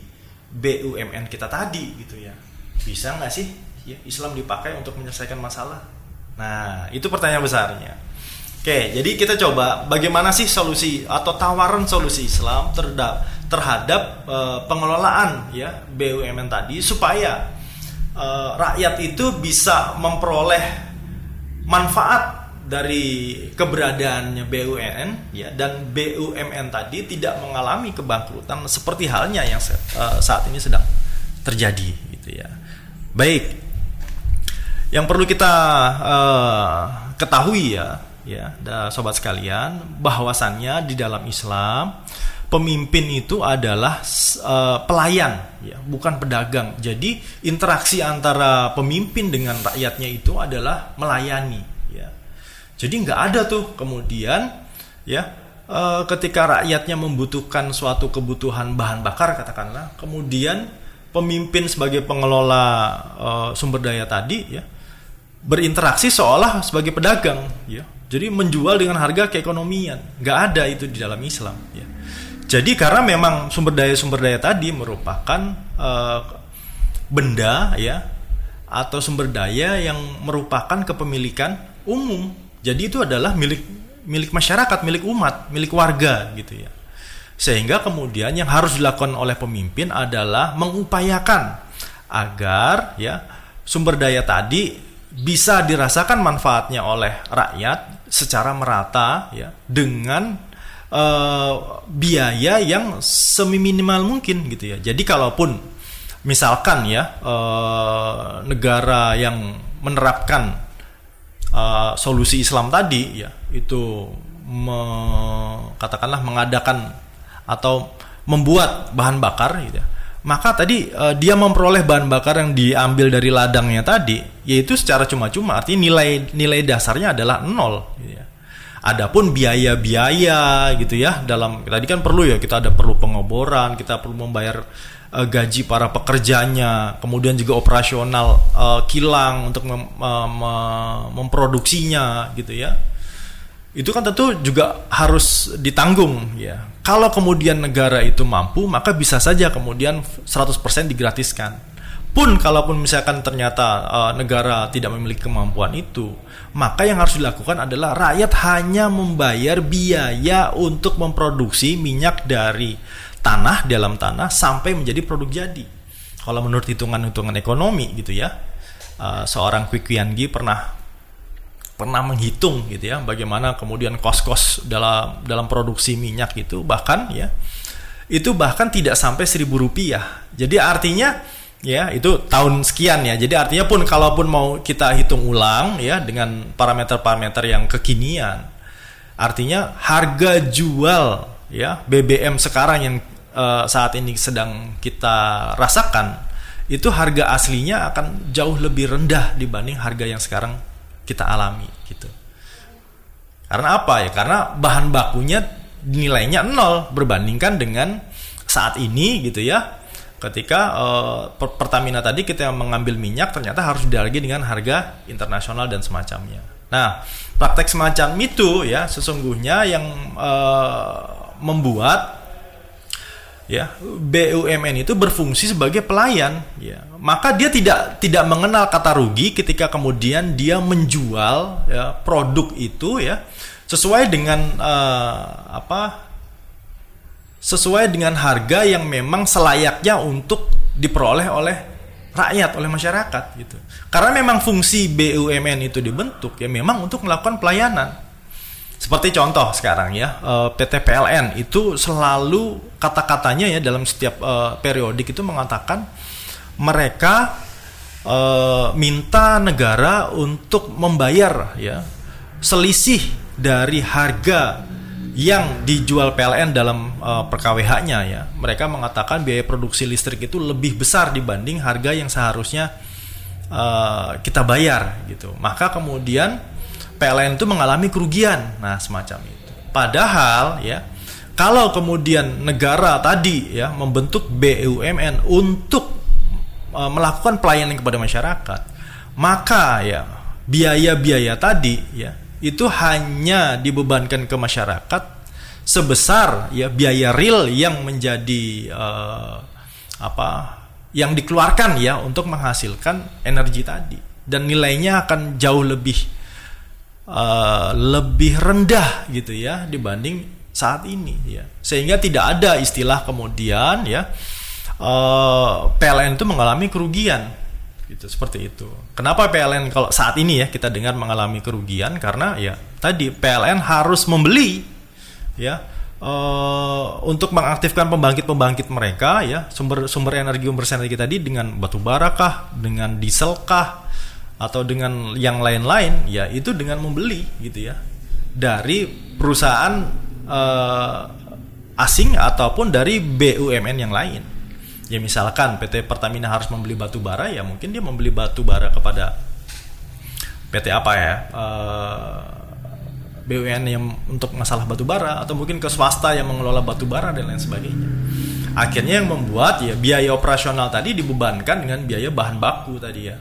BUMN kita tadi gitu ya? Bisa nggak sih ya, Islam dipakai untuk menyelesaikan masalah? Nah itu pertanyaan besarnya. Oke jadi kita coba bagaimana sih solusi atau tawaran solusi Islam terhadap terhadap uh, pengelolaan ya BUMN tadi supaya uh, rakyat itu bisa memperoleh manfaat dari keberadaannya BUMN ya dan BUMN tadi tidak mengalami kebangkrutan seperti halnya yang uh, saat ini sedang terjadi gitu ya. Baik. Yang perlu kita uh, ketahui ya ya sobat sekalian bahwasannya di dalam Islam pemimpin itu adalah uh, pelayan ya bukan pedagang. Jadi interaksi antara pemimpin dengan rakyatnya itu adalah melayani jadi nggak ada tuh kemudian ya e, ketika rakyatnya membutuhkan suatu kebutuhan bahan bakar katakanlah, kemudian pemimpin sebagai pengelola e, sumber daya tadi ya berinteraksi seolah sebagai pedagang ya. Jadi menjual dengan harga keekonomian. nggak ada itu di dalam Islam ya. Jadi karena memang sumber daya sumber daya tadi merupakan e, benda ya atau sumber daya yang merupakan kepemilikan umum jadi itu adalah milik milik masyarakat, milik umat, milik warga gitu ya. Sehingga kemudian yang harus dilakukan oleh pemimpin adalah mengupayakan agar ya sumber daya tadi bisa dirasakan manfaatnya oleh rakyat secara merata ya dengan uh, biaya yang seminimal mungkin gitu ya. Jadi kalaupun misalkan ya uh, negara yang menerapkan uh, solusi Islam tadi ya itu me, katakanlah mengadakan atau membuat bahan bakar gitu ya, maka tadi uh, dia memperoleh bahan bakar yang diambil dari ladangnya tadi yaitu secara cuma-cuma artinya nilai nilai dasarnya adalah nol gitu ya. Adapun biaya-biaya gitu ya dalam tadi kan perlu ya kita ada perlu pengoboran, kita perlu membayar uh, gaji para pekerjanya, kemudian juga operasional uh, kilang untuk mem, uh, memproduksinya gitu ya. Itu kan tentu juga harus ditanggung ya. Kalau kemudian negara itu mampu, maka bisa saja kemudian 100% digratiskan. Pun kalaupun misalkan ternyata uh, negara tidak memiliki kemampuan itu, maka yang harus dilakukan adalah rakyat hanya membayar biaya untuk memproduksi minyak dari tanah dalam tanah sampai menjadi produk jadi. Kalau menurut hitungan-hitungan ekonomi gitu ya, uh, seorang Quick Yangi pernah pernah menghitung gitu ya bagaimana kemudian kos-kos dalam dalam produksi minyak itu bahkan ya itu bahkan tidak sampai seribu rupiah. Jadi artinya ya itu tahun sekian ya. Jadi artinya pun kalaupun mau kita hitung ulang ya dengan parameter-parameter yang kekinian, artinya harga jual ya BBM sekarang yang uh, saat ini sedang kita rasakan itu harga aslinya akan jauh lebih rendah dibanding harga yang sekarang kita alami gitu. Karena apa ya? Karena bahan bakunya nilainya nol berbandingkan dengan saat ini gitu ya. Ketika uh, Pertamina tadi kita mengambil minyak ternyata harus dihargai dengan harga internasional dan semacamnya. Nah, praktek semacam itu ya sesungguhnya yang uh, membuat ya BUMN itu berfungsi sebagai pelayan ya maka dia tidak tidak mengenal kata rugi ketika kemudian dia menjual ya, produk itu ya sesuai dengan uh, apa sesuai dengan harga yang memang selayaknya untuk diperoleh oleh rakyat oleh masyarakat gitu. Karena memang fungsi BUMN itu dibentuk ya memang untuk melakukan pelayanan. Seperti contoh sekarang ya, eh, PT PLN itu selalu kata-katanya ya dalam setiap uh, periodik itu mengatakan mereka uh, minta negara untuk membayar ya selisih dari harga yang dijual PLN dalam uh, per KWH-nya ya. Mereka mengatakan biaya produksi listrik itu lebih besar dibanding harga yang seharusnya uh, kita bayar gitu. Maka kemudian PLN itu mengalami kerugian. Nah, semacam itu. Padahal ya, kalau kemudian negara tadi ya membentuk BUMN untuk e, melakukan pelayanan kepada masyarakat, maka ya biaya-biaya tadi ya itu hanya dibebankan ke masyarakat sebesar ya biaya real yang menjadi uh, apa yang dikeluarkan ya untuk menghasilkan energi tadi. Dan nilainya akan jauh lebih uh, lebih rendah gitu ya dibanding saat ini ya. Sehingga tidak ada istilah kemudian ya uh, PLN itu mengalami kerugian gitu seperti itu. Kenapa PLN kalau saat ini ya kita dengar mengalami kerugian? Karena ya tadi PLN harus membeli ya uh, untuk mengaktifkan pembangkit-pembangkit mereka ya sumber sumber energi sumber energi tadi dengan batu bara kah, dengan diesel kah atau dengan yang lain-lain ya itu dengan membeli gitu ya. Dari perusahaan uh, asing ataupun dari BUMN yang lain ya misalkan PT Pertamina harus membeli batu bara ya mungkin dia membeli batu bara kepada PT apa ya uh, eh, BUMN yang untuk masalah batu bara atau mungkin ke swasta yang mengelola batu bara dan lain sebagainya. Akhirnya yang membuat ya biaya operasional tadi dibebankan dengan biaya bahan baku tadi ya.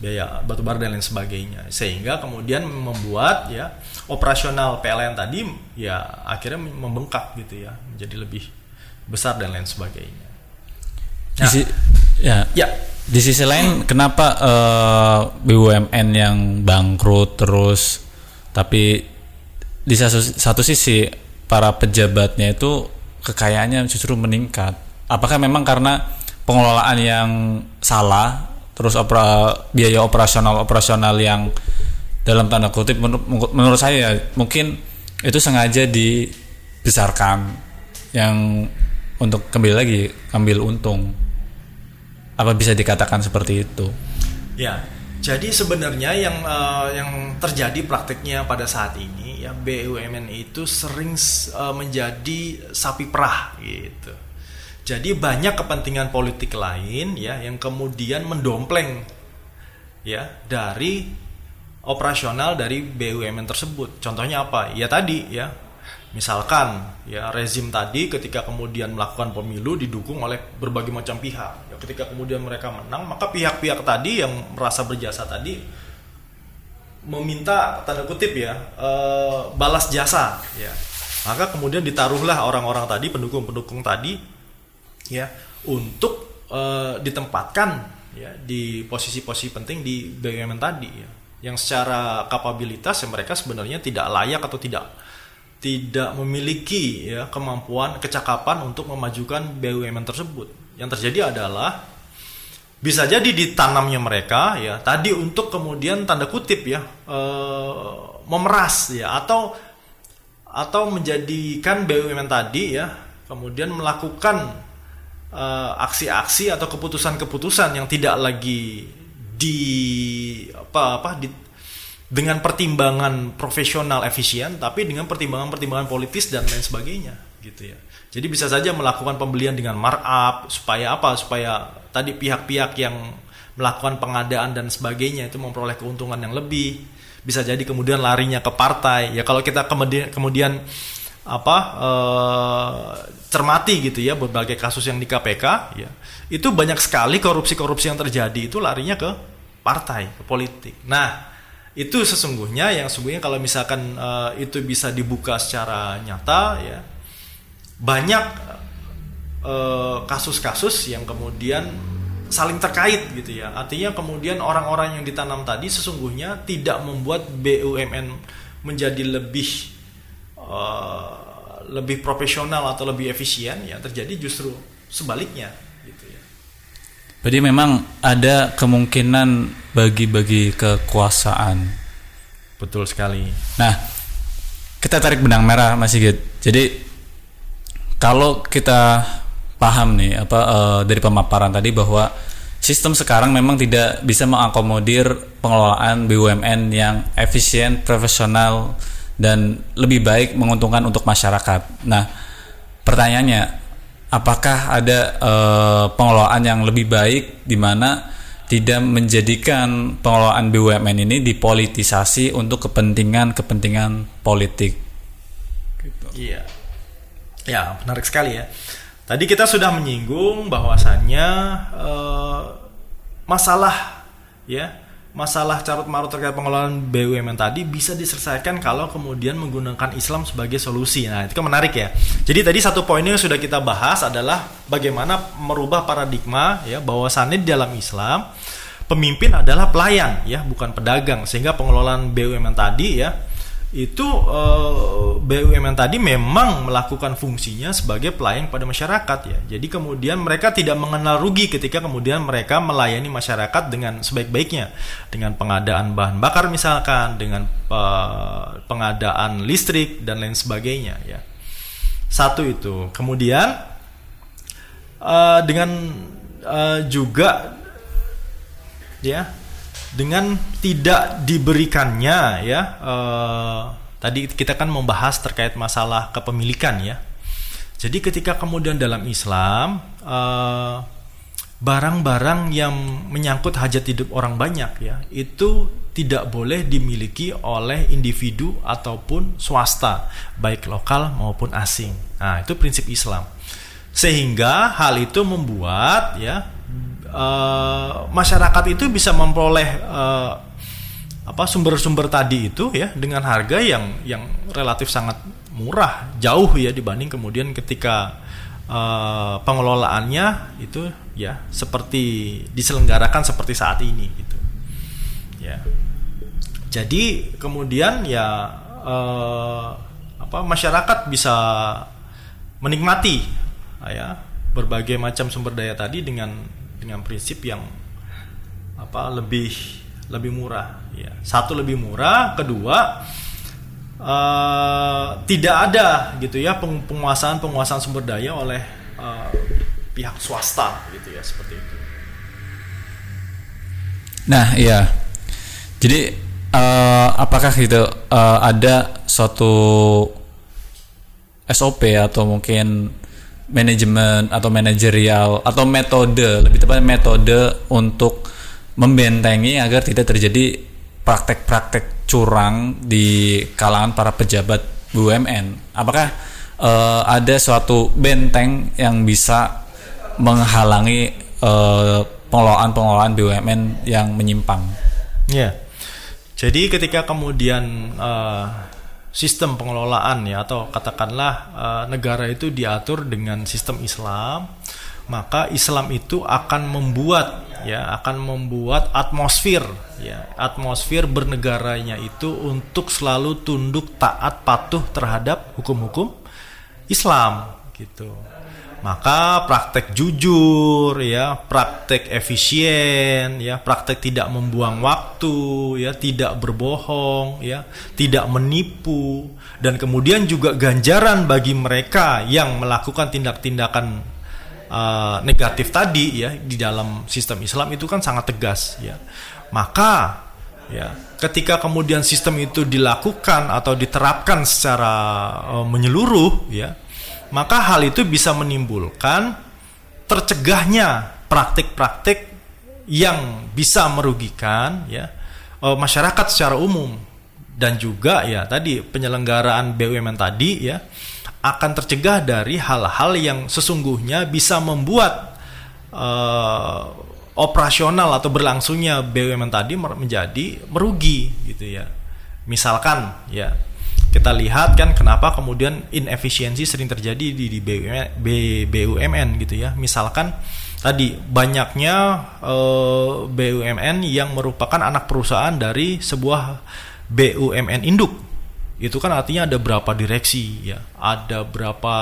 Biaya batu bara dan lain sebagainya. Sehingga kemudian membuat ya operasional PLN tadi ya akhirnya membengkak gitu ya. Menjadi lebih besar dan lain sebagainya Nah, di ya, ya. Di sisi lain, kenapa uh, eh, BUMN yang bangkrut terus, tapi di satu, satu sisi para pejabatnya itu kekayaannya justru meningkat. Apakah memang karena pengelolaan yang salah, terus opera, biaya operasional operasional yang dalam tanda kutip menur menurut saya mungkin itu sengaja dibesarkan yang untuk kembali lagi ambil untung apa bisa dikatakan seperti itu? Ya, jadi sebenarnya yang uh, yang terjadi prakteknya pada saat ini ya BUMN itu sering uh, menjadi sapi perah gitu. Jadi banyak kepentingan politik lain ya yang kemudian mendompleng ya dari operasional dari BUMN tersebut. Contohnya apa? Ya tadi ya Misalkan ya rezim tadi ketika kemudian melakukan pemilu didukung oleh berbagai macam pihak. Ya, ketika kemudian mereka menang, maka pihak-pihak tadi yang merasa berjasa tadi meminta tanda kutip ya e, balas jasa ya. Maka kemudian ditaruhlah orang-orang tadi pendukung-pendukung tadi ya untuk e, ditempatkan ya di posisi-posisi penting di BUMN tadi ya. Yang secara kapabilitas ya mereka sebenarnya tidak layak atau tidak tidak memiliki ya kemampuan kecakapan untuk memajukan BUMN tersebut. Yang terjadi adalah bisa jadi ditanamnya mereka ya tadi untuk kemudian tanda kutip ya e, memeras ya atau atau menjadikan BUMN tadi ya kemudian melakukan eh, aksi-aksi atau keputusan-keputusan yang tidak lagi di apa apa di, dengan pertimbangan profesional efisien tapi dengan pertimbangan-pertimbangan politis dan lain sebagainya gitu ya. Jadi bisa saja melakukan pembelian dengan markup supaya apa? Supaya tadi pihak-pihak yang melakukan pengadaan dan sebagainya itu memperoleh keuntungan yang lebih. Bisa jadi kemudian larinya ke partai. Ya kalau kita kemudian kemudian apa eh, cermati gitu ya berbagai kasus yang di KPK ya itu banyak sekali korupsi-korupsi yang terjadi itu larinya ke partai ke politik. Nah itu sesungguhnya yang sesungguhnya kalau misalkan uh, itu bisa dibuka secara nyata ya banyak eh, kasus-kasus uh, yang kemudian saling terkait gitu ya artinya kemudian orang-orang yang ditanam tadi sesungguhnya tidak membuat BUMN menjadi lebih uh, lebih profesional atau lebih efisien ya terjadi justru sebaliknya. Jadi memang ada kemungkinan bagi-bagi kekuasaan. Betul sekali. Nah, kita tarik benang merah Mas Sigit. Jadi kalau kita paham nih apa uh, dari pemaparan tadi bahwa sistem sekarang memang tidak bisa mengakomodir pengelolaan BUMN yang efisien, profesional dan lebih baik menguntungkan untuk masyarakat. Nah, pertanyaannya apakah ada uh, pengelolaan yang lebih baik di mana tidak menjadikan pengelolaan BUMN ini dipolitisasi untuk kepentingan-kepentingan politik. Gitu. Iya. Ya, menarik sekali ya. Tadi kita sudah menyinggung bahwasannya eh, masalah ya masalah carut marut terkait pengelolaan BUMN tadi bisa diselesaikan kalau kemudian menggunakan Islam sebagai solusi. Nah, itu kan menarik ya. Jadi tadi satu poinnya yang sudah kita bahas adalah bagaimana merubah paradigma ya bahwasannya di dalam Islam pemimpin adalah pelayan ya, bukan pedagang. Sehingga pengelolaan BUMN tadi ya itu uh, eh, BUMN tadi memang melakukan fungsinya sebagai pelayan pada masyarakat ya. Jadi kemudian mereka tidak mengenal rugi ketika kemudian mereka melayani masyarakat dengan sebaik-baiknya dengan pengadaan bahan bakar misalkan, dengan uh, pengadaan listrik dan lain sebagainya ya. Satu itu. Kemudian uh, dengan juga ya dengan tidak diberikannya ya uh, tadi kita kan membahas terkait masalah kepemilikan ya. Jadi ketika kemudian dalam Islam eh, barang-barang yang menyangkut hajat hidup orang banyak ya itu tidak boleh dimiliki oleh individu ataupun swasta baik lokal maupun asing. Nah itu prinsip Islam. Sehingga hal itu membuat ya uh, masyarakat itu bisa memperoleh uh, apa sumber-sumber tadi itu ya dengan harga yang yang relatif sangat murah jauh ya dibanding kemudian ketika uh, pengelolaannya itu ya seperti diselenggarakan seperti saat ini gitu. Ya. Jadi kemudian ya uh, apa masyarakat bisa menikmati ya berbagai macam sumber daya tadi dengan dengan prinsip yang apa lebih lebih murah ya. Satu lebih murah. Kedua uh, tidak ada gitu ya penguasaan penguasaan sumber daya oleh uh, pihak swasta gitu ya seperti itu. Nah iya. Jadi uh, apakah gitu uh, ada suatu SOP atau mungkin manajemen atau manajerial atau metode lebih tepat metode untuk membentengi agar tidak terjadi praktek-praktek curang di kalangan para pejabat BUMN. Apakah uh, ada suatu benteng yang bisa menghalangi uh, pengelolaan-pengelolaan BUMN yang menyimpang? Ya. Jadi ketika kemudian uh, sistem pengelolaan ya atau katakanlah uh, negara itu diatur dengan sistem Islam maka Islam itu akan membuat ya akan membuat atmosfer ya atmosfer bernegaranya itu untuk selalu tunduk taat patuh terhadap hukum-hukum Islam gitu maka praktek jujur ya praktek efisien ya praktek tidak membuang waktu ya tidak berbohong ya tidak menipu. Dan kemudian juga ganjaran bagi mereka yang melakukan tindak-tindakan uh, negatif tadi ya di dalam sistem Islam itu kan sangat tegas ya. Maka ya ketika kemudian sistem itu dilakukan atau diterapkan secara uh, menyeluruh ya maka hal itu bisa menimbulkan tercegahnya praktik-praktik yang bisa merugikan ya eh, masyarakat secara umum dan juga ya tadi penyelenggaraan BUMN tadi ya akan tercegah dari hal-hal yang sesungguhnya bisa membuat uh, operasional atau berlangsungnya BUMN tadi menjadi merugi gitu ya. Misalkan ya kita lihat kan kenapa kemudian inefisiensi sering terjadi di, di BUMN, BUMN gitu ya. Misalkan tadi banyaknya uh, eh, BUMN yang merupakan anak perusahaan dari sebuah BUMN induk. Itu kan artinya ada berapa direksi ya, ada berapa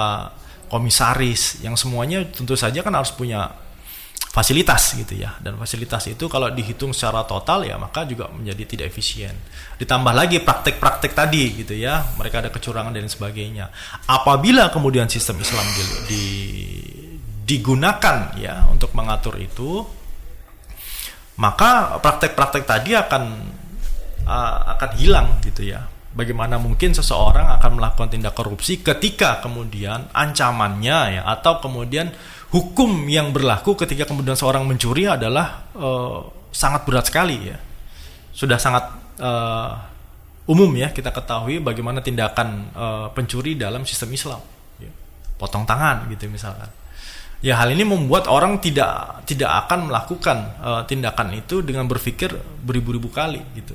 komisaris yang semuanya tentu saja kan harus punya fasilitas gitu ya. Dan fasilitas itu kalau dihitung secara total ya maka juga menjadi tidak efisien. Ditambah lagi praktek-praktek tadi gitu ya mereka ada kecurangan dan sebagainya. Apabila kemudian sistem Islam di, di digunakan ya untuk mengatur itu maka praktek-praktek tadi akan uh, akan hilang gitu ya. Bagaimana mungkin seseorang akan melakukan tindak korupsi ketika kemudian ancamannya ya atau kemudian hukum yang berlaku ketika kemudian seorang mencuri adalah uh, sangat berat sekali ya sudah sangat uh, umum ya kita ketahui bagaimana tindakan uh, pencuri dalam sistem Islam ya. potong tangan gitu misalkan Ya hal ini membuat orang tidak tidak akan melakukan uh, tindakan itu dengan berpikir beribu-ribu kali gitu.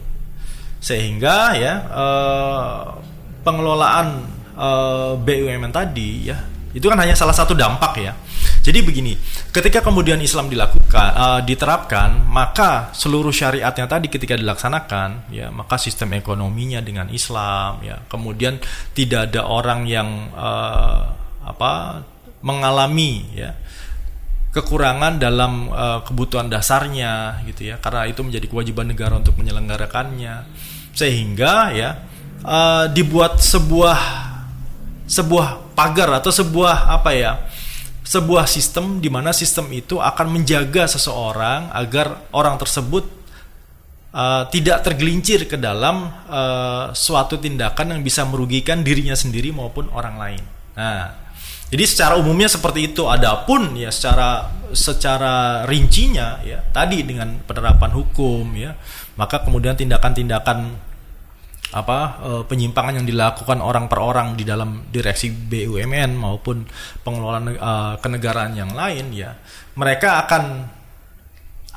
Sehingga ya uh, pengelolaan uh, BUMN tadi ya itu kan hanya salah satu dampak ya. Jadi begini, ketika kemudian Islam dilakukan, uh, diterapkan, maka seluruh syariatnya tadi ketika dilaksanakan, ya maka sistem ekonominya dengan Islam, ya kemudian tidak ada orang yang uh, apa mengalami ya kekurangan dalam uh, kebutuhan dasarnya gitu ya karena itu menjadi kewajiban negara untuk menyelenggarakannya. Sehingga ya uh, dibuat sebuah sebuah pagar atau sebuah apa ya sebuah sistem di mana sistem itu akan menjaga seseorang agar orang tersebut uh, tidak tergelincir ke dalam uh, suatu tindakan yang bisa merugikan dirinya sendiri maupun orang lain. Nah, jadi secara umumnya seperti itu. Adapun ya secara secara rincinya ya tadi dengan penerapan hukum ya, maka kemudian tindakan-tindakan apa e, penyimpangan yang dilakukan orang per orang di dalam direksi BUMN maupun pengelolaan e, kenegaraan yang lain ya mereka akan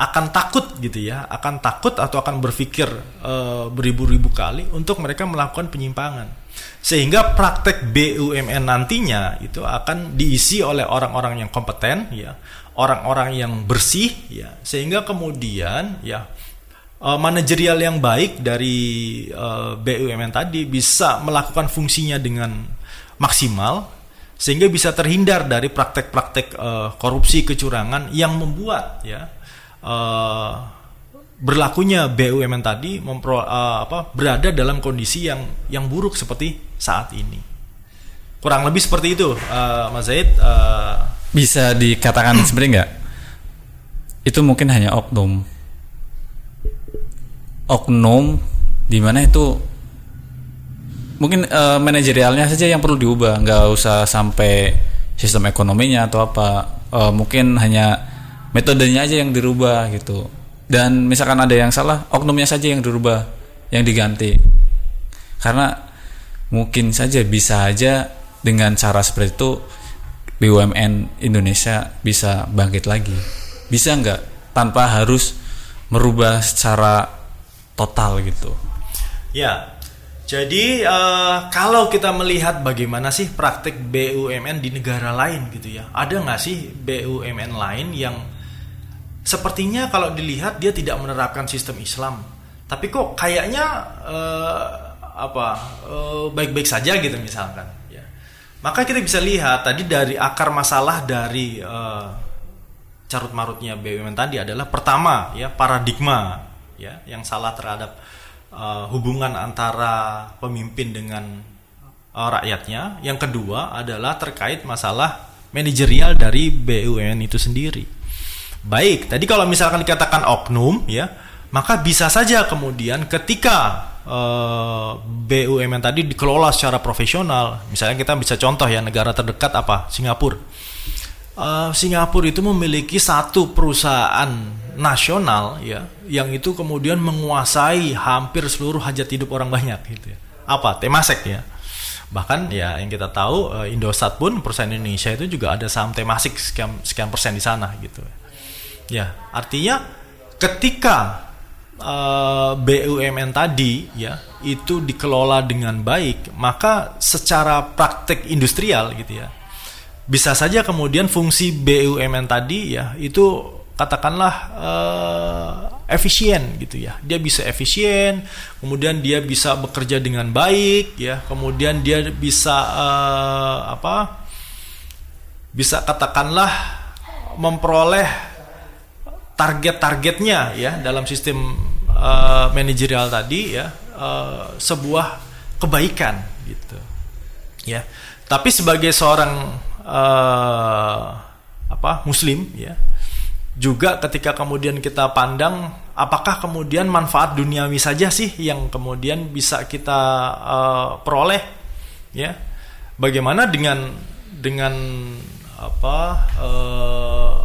akan takut gitu ya akan takut atau akan berpikir e, beribu-ribu kali untuk mereka melakukan penyimpangan. Sehingga praktek BUMN nantinya itu akan diisi oleh orang-orang yang kompeten ya orang-orang yang bersih ya sehingga kemudian ya uh, manajerial yang baik dari uh, eh, BUMN tadi bisa melakukan fungsinya dengan maksimal sehingga bisa terhindar dari praktek-praktek uh, korupsi kecurangan yang membuat ya uh, berlakunya BUMN tadi mempro, uh, apa berada dalam kondisi yang yang buruk seperti saat ini. Kurang lebih seperti itu uh, Mas Zaid uh, bisa dikatakan sebenarnya nggak itu mungkin hanya oknum oknum di mana itu mungkin uh, manajerialnya saja yang perlu diubah. Nggak usah sampai sistem ekonominya atau apa. Uh, mungkin hanya metodenya aja yang dirubah gitu. Dan misalkan ada yang salah oknumnya saja yang dirubah yang diganti. Karena mungkin saja bisa aja dengan cara seperti itu BUMN Indonesia bisa bangkit lagi. Bisa nggak? Tanpa harus merubah secara total gitu. Ya, jadi uh, kalau kita melihat bagaimana sih praktik BUMN di negara lain gitu ya, ada nggak sih BUMN lain yang sepertinya kalau dilihat dia tidak menerapkan sistem Islam, tapi kok kayaknya uh, apa uh, baik-baik saja gitu misalkan. Ya. Maka kita bisa lihat tadi dari akar masalah dari uh, carut marutnya BUMN tadi adalah pertama ya paradigma ya yang salah terhadap uh, hubungan antara pemimpin dengan uh, rakyatnya. Yang kedua adalah terkait masalah manajerial dari BUMN itu sendiri. Baik, tadi kalau misalkan dikatakan oknum ya, maka bisa saja kemudian ketika uh, BUMN tadi dikelola secara profesional, misalnya kita bisa contoh ya negara terdekat apa? Singapura. Uh, Singapura itu memiliki satu perusahaan nasional ya yang itu kemudian menguasai hampir seluruh hajat hidup orang banyak gitu ya. Apa? Temasek ya. Bahkan ya yang kita tahu eh, Indosat pun perusahaan Indonesia itu juga ada saham Temasek sekian sekian persen di sana gitu. Ya, artinya ketika uh, eh, BUMN tadi ya itu dikelola dengan baik, maka secara praktek industrial gitu ya. Bisa saja kemudian fungsi BUMN tadi ya itu katakanlah uh, efisien gitu ya. Dia bisa efisien, kemudian dia bisa bekerja dengan baik ya, kemudian dia bisa uh, apa? Bisa katakanlah memperoleh target-targetnya ya dalam sistem uh, manajerial tadi ya uh, sebuah kebaikan gitu. Ya. Tapi sebagai seorang uh, apa muslim ya juga ketika kemudian kita pandang apakah kemudian manfaat duniawi saja sih yang kemudian bisa kita uh, peroleh ya bagaimana dengan dengan apa uh,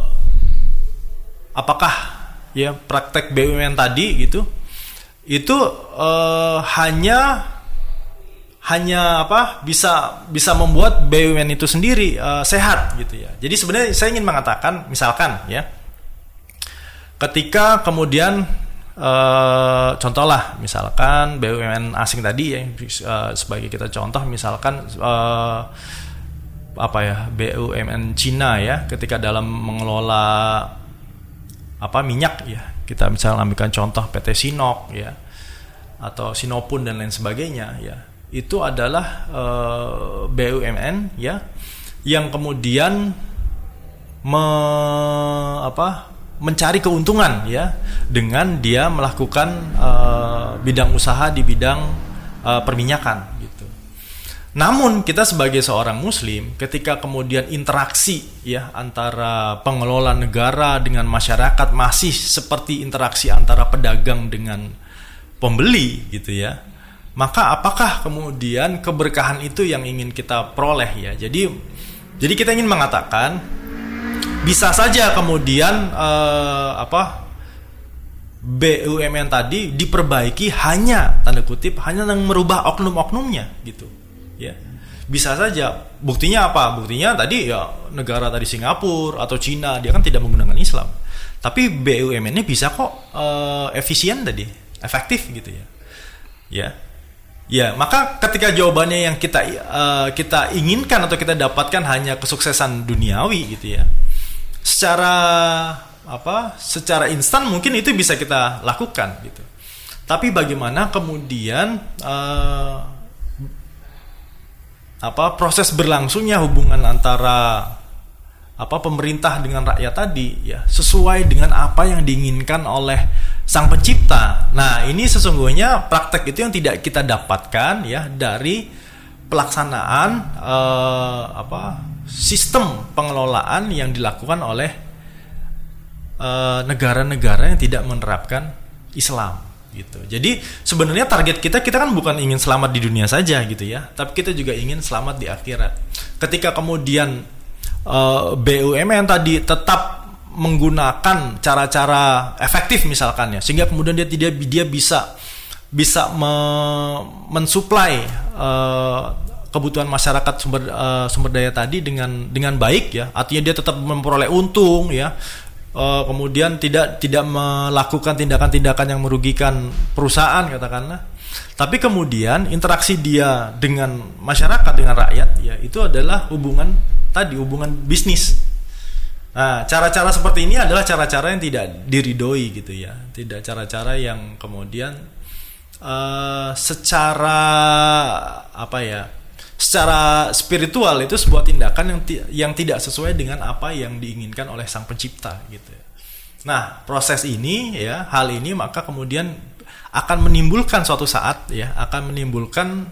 apakah ya praktek BUMN tadi gitu itu uh, hanya hanya apa bisa bisa membuat BUMN itu sendiri uh, sehat gitu ya. Jadi sebenarnya saya ingin mengatakan misalkan ya ketika kemudian uh, contohlah misalkan BUMN asing tadi ya uh, sebagai kita contoh misalkan uh, apa ya BUMN Cina ya ketika dalam mengelola apa minyak ya kita misalnya ambilkan contoh PT Sinok ya atau Sinopun dan lain sebagainya ya itu adalah uh, BUMN ya yang kemudian me, apa mencari keuntungan ya dengan dia melakukan uh, bidang usaha di bidang uh, perminyakan gitu. Namun kita sebagai seorang muslim ketika kemudian interaksi ya antara pengelola negara dengan masyarakat masih seperti interaksi antara pedagang dengan pembeli gitu ya. Maka apakah kemudian keberkahan itu yang ingin kita peroleh ya. Jadi jadi kita ingin mengatakan bisa saja kemudian uh, apa BUMN tadi diperbaiki hanya tanda kutip hanya yang merubah oknum-oknumnya gitu. Ya. Bisa saja. Buktinya apa? Buktinya tadi ya negara tadi Singapura atau Cina dia kan tidak menggunakan Islam. Tapi BUMN-nya bisa kok uh, efisien tadi efektif gitu ya. Ya. Ya maka ketika jawabannya yang kita uh, kita inginkan atau kita dapatkan hanya kesuksesan duniawi gitu ya secara apa secara instan mungkin itu bisa kita lakukan gitu tapi bagaimana kemudian uh, apa proses berlangsungnya hubungan antara apa pemerintah dengan rakyat tadi ya sesuai dengan apa yang diinginkan oleh sang pencipta. Nah, ini sesungguhnya praktek itu yang tidak kita dapatkan ya dari pelaksanaan eh, apa sistem pengelolaan yang dilakukan oleh eh, negara-negara uh, yang tidak menerapkan Islam gitu. Jadi sebenarnya target kita kita kan bukan ingin selamat di dunia saja gitu ya, tapi kita juga ingin selamat di akhirat. Ketika kemudian uh, eh, BUMN tadi tetap menggunakan cara-cara efektif misalkan ya, sehingga kemudian dia tidak dia bisa bisa me, mensuplai uh, kebutuhan masyarakat sumber uh, sumber daya tadi dengan dengan baik ya. Artinya dia tetap memperoleh untung ya. Uh, kemudian tidak tidak melakukan tindakan-tindakan yang merugikan perusahaan katakanlah. Tapi kemudian interaksi dia dengan masyarakat dengan rakyat ya itu adalah hubungan tadi hubungan bisnis. Nah cara-cara seperti ini adalah cara-cara yang tidak diridoi gitu ya. Tidak cara-cara yang kemudian uh, secara apa ya secara spiritual itu sebuah tindakan yang yang tidak sesuai dengan apa yang diinginkan oleh sang pencipta gitu. Nah, proses ini ya, hal ini maka kemudian akan menimbulkan suatu saat ya, akan menimbulkan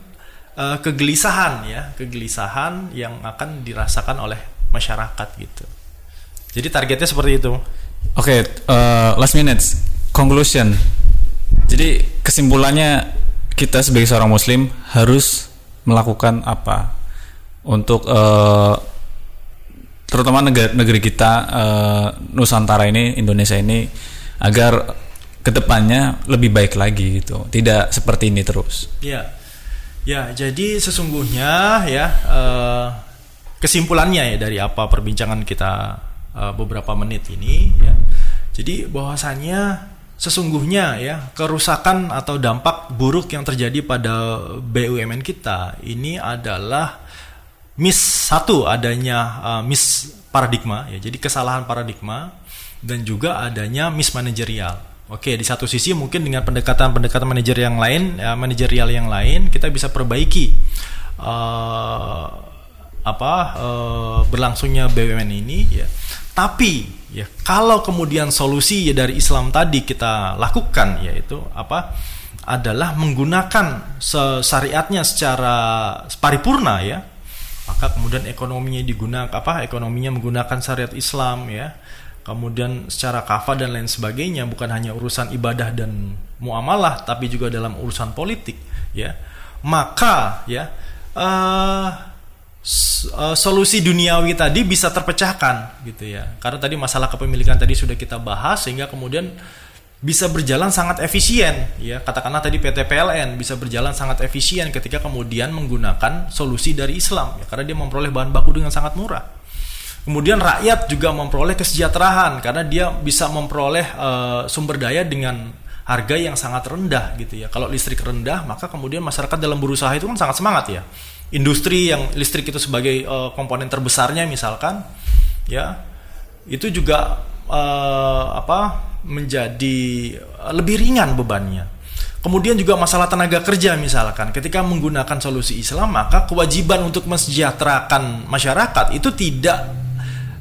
uh, kegelisahan ya, kegelisahan yang akan dirasakan oleh masyarakat gitu. Jadi targetnya seperti itu. Oke, okay, uh, eh, last minutes conclusion. Jadi kesimpulannya kita sebagai seorang muslim harus melakukan apa. Untuk uh, terutama negeri, negeri kita uh, Nusantara ini Indonesia ini agar ke depannya lebih baik lagi gitu. Tidak seperti ini terus. Ya. Ya jadi sesungguhnya ya uh, kesimpulannya ya dari apa perbincangan kita uh, beberapa menit ini ya. Jadi bahwasannya sesungguhnya ya kerusakan atau dampak buruk yang terjadi pada BUMN kita ini adalah miss satu adanya uh, miss paradigma ya jadi kesalahan paradigma dan juga adanya miss manajerial. Oke di satu sisi mungkin dengan pendekatan-pendekatan manajer yang lain ya, manajerial yang lain kita bisa perbaiki uh, apa uh, berlangsungnya BUMN ini ya. Tapi ya kalau kemudian solusi ya dari Islam tadi kita lakukan yaitu apa? Adalah menggunakan syariatnya secara paripurna ya. Maka kemudian ekonominya digunakan apa? Ekonominya menggunakan syariat Islam ya. Kemudian secara kafa dan lain sebagainya bukan hanya urusan ibadah dan muamalah tapi juga dalam urusan politik ya. Maka ya uh, Eh, solusi duniawi tadi bisa terpecahkan gitu ya. Karena tadi masalah kepemilikan tadi sudah kita bahas sehingga kemudian bisa berjalan sangat efisien ya. Katakanlah tadi PT PLN bisa berjalan sangat efisien ketika kemudian menggunakan solusi dari Islam ya. Karena dia memperoleh bahan baku dengan sangat murah. Kemudian rakyat juga memperoleh kesejahteraan karena dia bisa memperoleh uh, sumber daya dengan harga yang sangat rendah gitu ya. Kalau listrik rendah maka kemudian masyarakat dalam berusaha itu kan sangat semangat ya industri yang listrik itu sebagai uh, komponen terbesarnya misalkan ya itu juga uh, apa menjadi eh, lebih ringan bebannya. Kemudian juga masalah tenaga kerja misalkan, ketika menggunakan solusi Islam maka kewajiban untuk mensejahterakan masyarakat itu tidak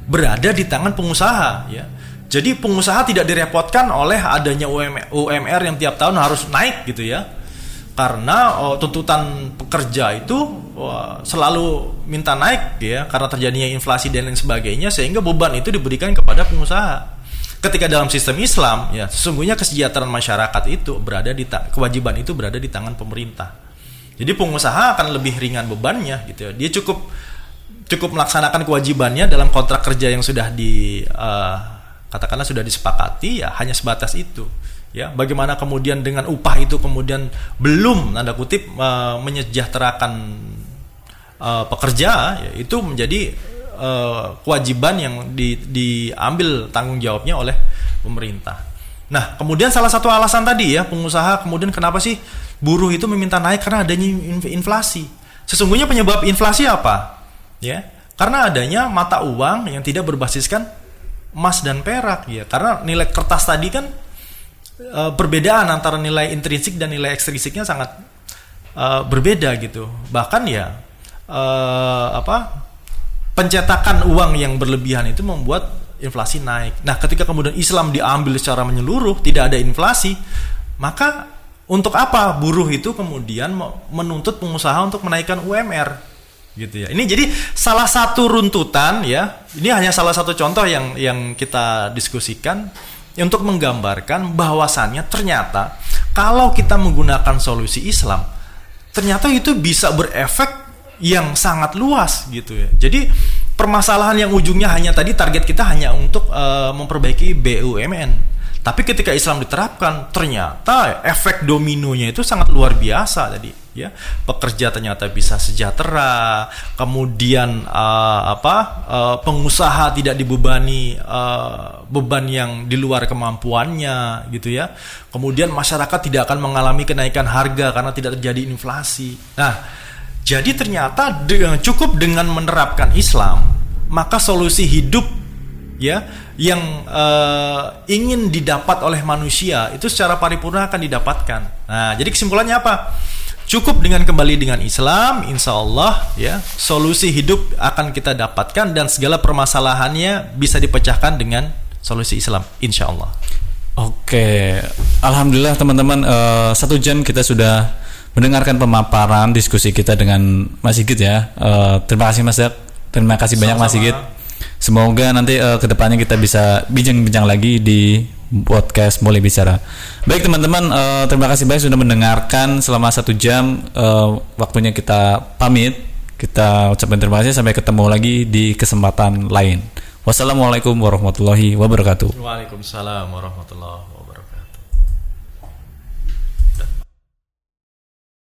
berada di tangan pengusaha ya. Jadi pengusaha tidak direpotkan oleh adanya UMR yang tiap tahun harus naik gitu ya. Karena oh, tuntutan pekerja itu selalu minta naik ya karena terjadinya inflasi dan lain sebagainya sehingga beban itu diberikan kepada pengusaha ketika dalam sistem Islam ya sesungguhnya kesejahteraan masyarakat itu berada di kewajiban itu berada di tangan pemerintah. Jadi pengusaha akan lebih ringan bebannya gitu ya. Dia cukup cukup melaksanakan kewajibannya dalam kontrak kerja yang sudah di uh, katakanlah sudah disepakati ya hanya sebatas itu. Ya, bagaimana kemudian dengan upah itu kemudian belum tanda kutip uh, menyejahterakan uh, pekerja ya, itu menjadi uh, kewajiban yang di, diambil tanggung jawabnya oleh pemerintah. Nah, kemudian salah satu alasan tadi ya pengusaha kemudian kenapa sih buruh itu meminta naik karena adanya inflasi. Sesungguhnya penyebab inflasi apa? Ya, karena adanya mata uang yang tidak berbasiskan emas dan perak ya. Karena nilai kertas tadi kan e, perbedaan antara nilai intrinsik dan nilai ekstrinsiknya sangat e, berbeda gitu. Bahkan ya e, apa pencetakan uang yang berlebihan itu membuat inflasi naik. Nah, ketika kemudian Islam diambil secara menyeluruh, tidak ada inflasi, maka untuk apa buruh itu kemudian menuntut pengusaha untuk menaikkan UMR? gitu ya. Ini jadi salah satu runtutan ya. Ini hanya salah satu contoh yang yang kita diskusikan untuk menggambarkan bahwasannya ternyata kalau kita menggunakan solusi Islam, ternyata itu bisa berefek yang sangat luas gitu ya. Jadi permasalahan yang ujungnya hanya tadi target kita hanya untuk uh, memperbaiki BUMN. Tapi ketika Islam diterapkan, ternyata efek dominonya itu sangat luar biasa tadi, ya. Pekerja ternyata bisa sejahtera, kemudian uh, apa? Uh, pengusaha tidak dibebani uh, beban yang di luar kemampuannya, gitu ya. Kemudian masyarakat tidak akan mengalami kenaikan harga karena tidak terjadi inflasi. Nah, jadi ternyata dengan, cukup dengan menerapkan Islam, maka solusi hidup ya yang uh, ingin didapat oleh manusia itu secara paripurna akan didapatkan. Nah, jadi kesimpulannya apa? Cukup dengan kembali dengan Islam, insya Allah ya solusi hidup akan kita dapatkan dan segala permasalahannya bisa dipecahkan dengan solusi Islam, insya Allah. Oke, alhamdulillah teman-teman uh, satu jam kita sudah mendengarkan pemaparan diskusi kita dengan Mas Sigit ya. Uh, terima kasih Mas Dak. Terima kasih banyak Mas Sigit. Semoga nanti uh, ke depannya kita bisa bincang-bincang lagi di podcast mulai bicara. Baik teman-teman, uh, terima kasih banyak sudah mendengarkan selama satu jam. Uh, waktunya kita pamit. Kita ucapkan terima kasih sampai ketemu lagi di kesempatan lain. Wassalamualaikum warahmatullahi wabarakatuh. Waalaikumsalam warahmatullahi wabarakatuh.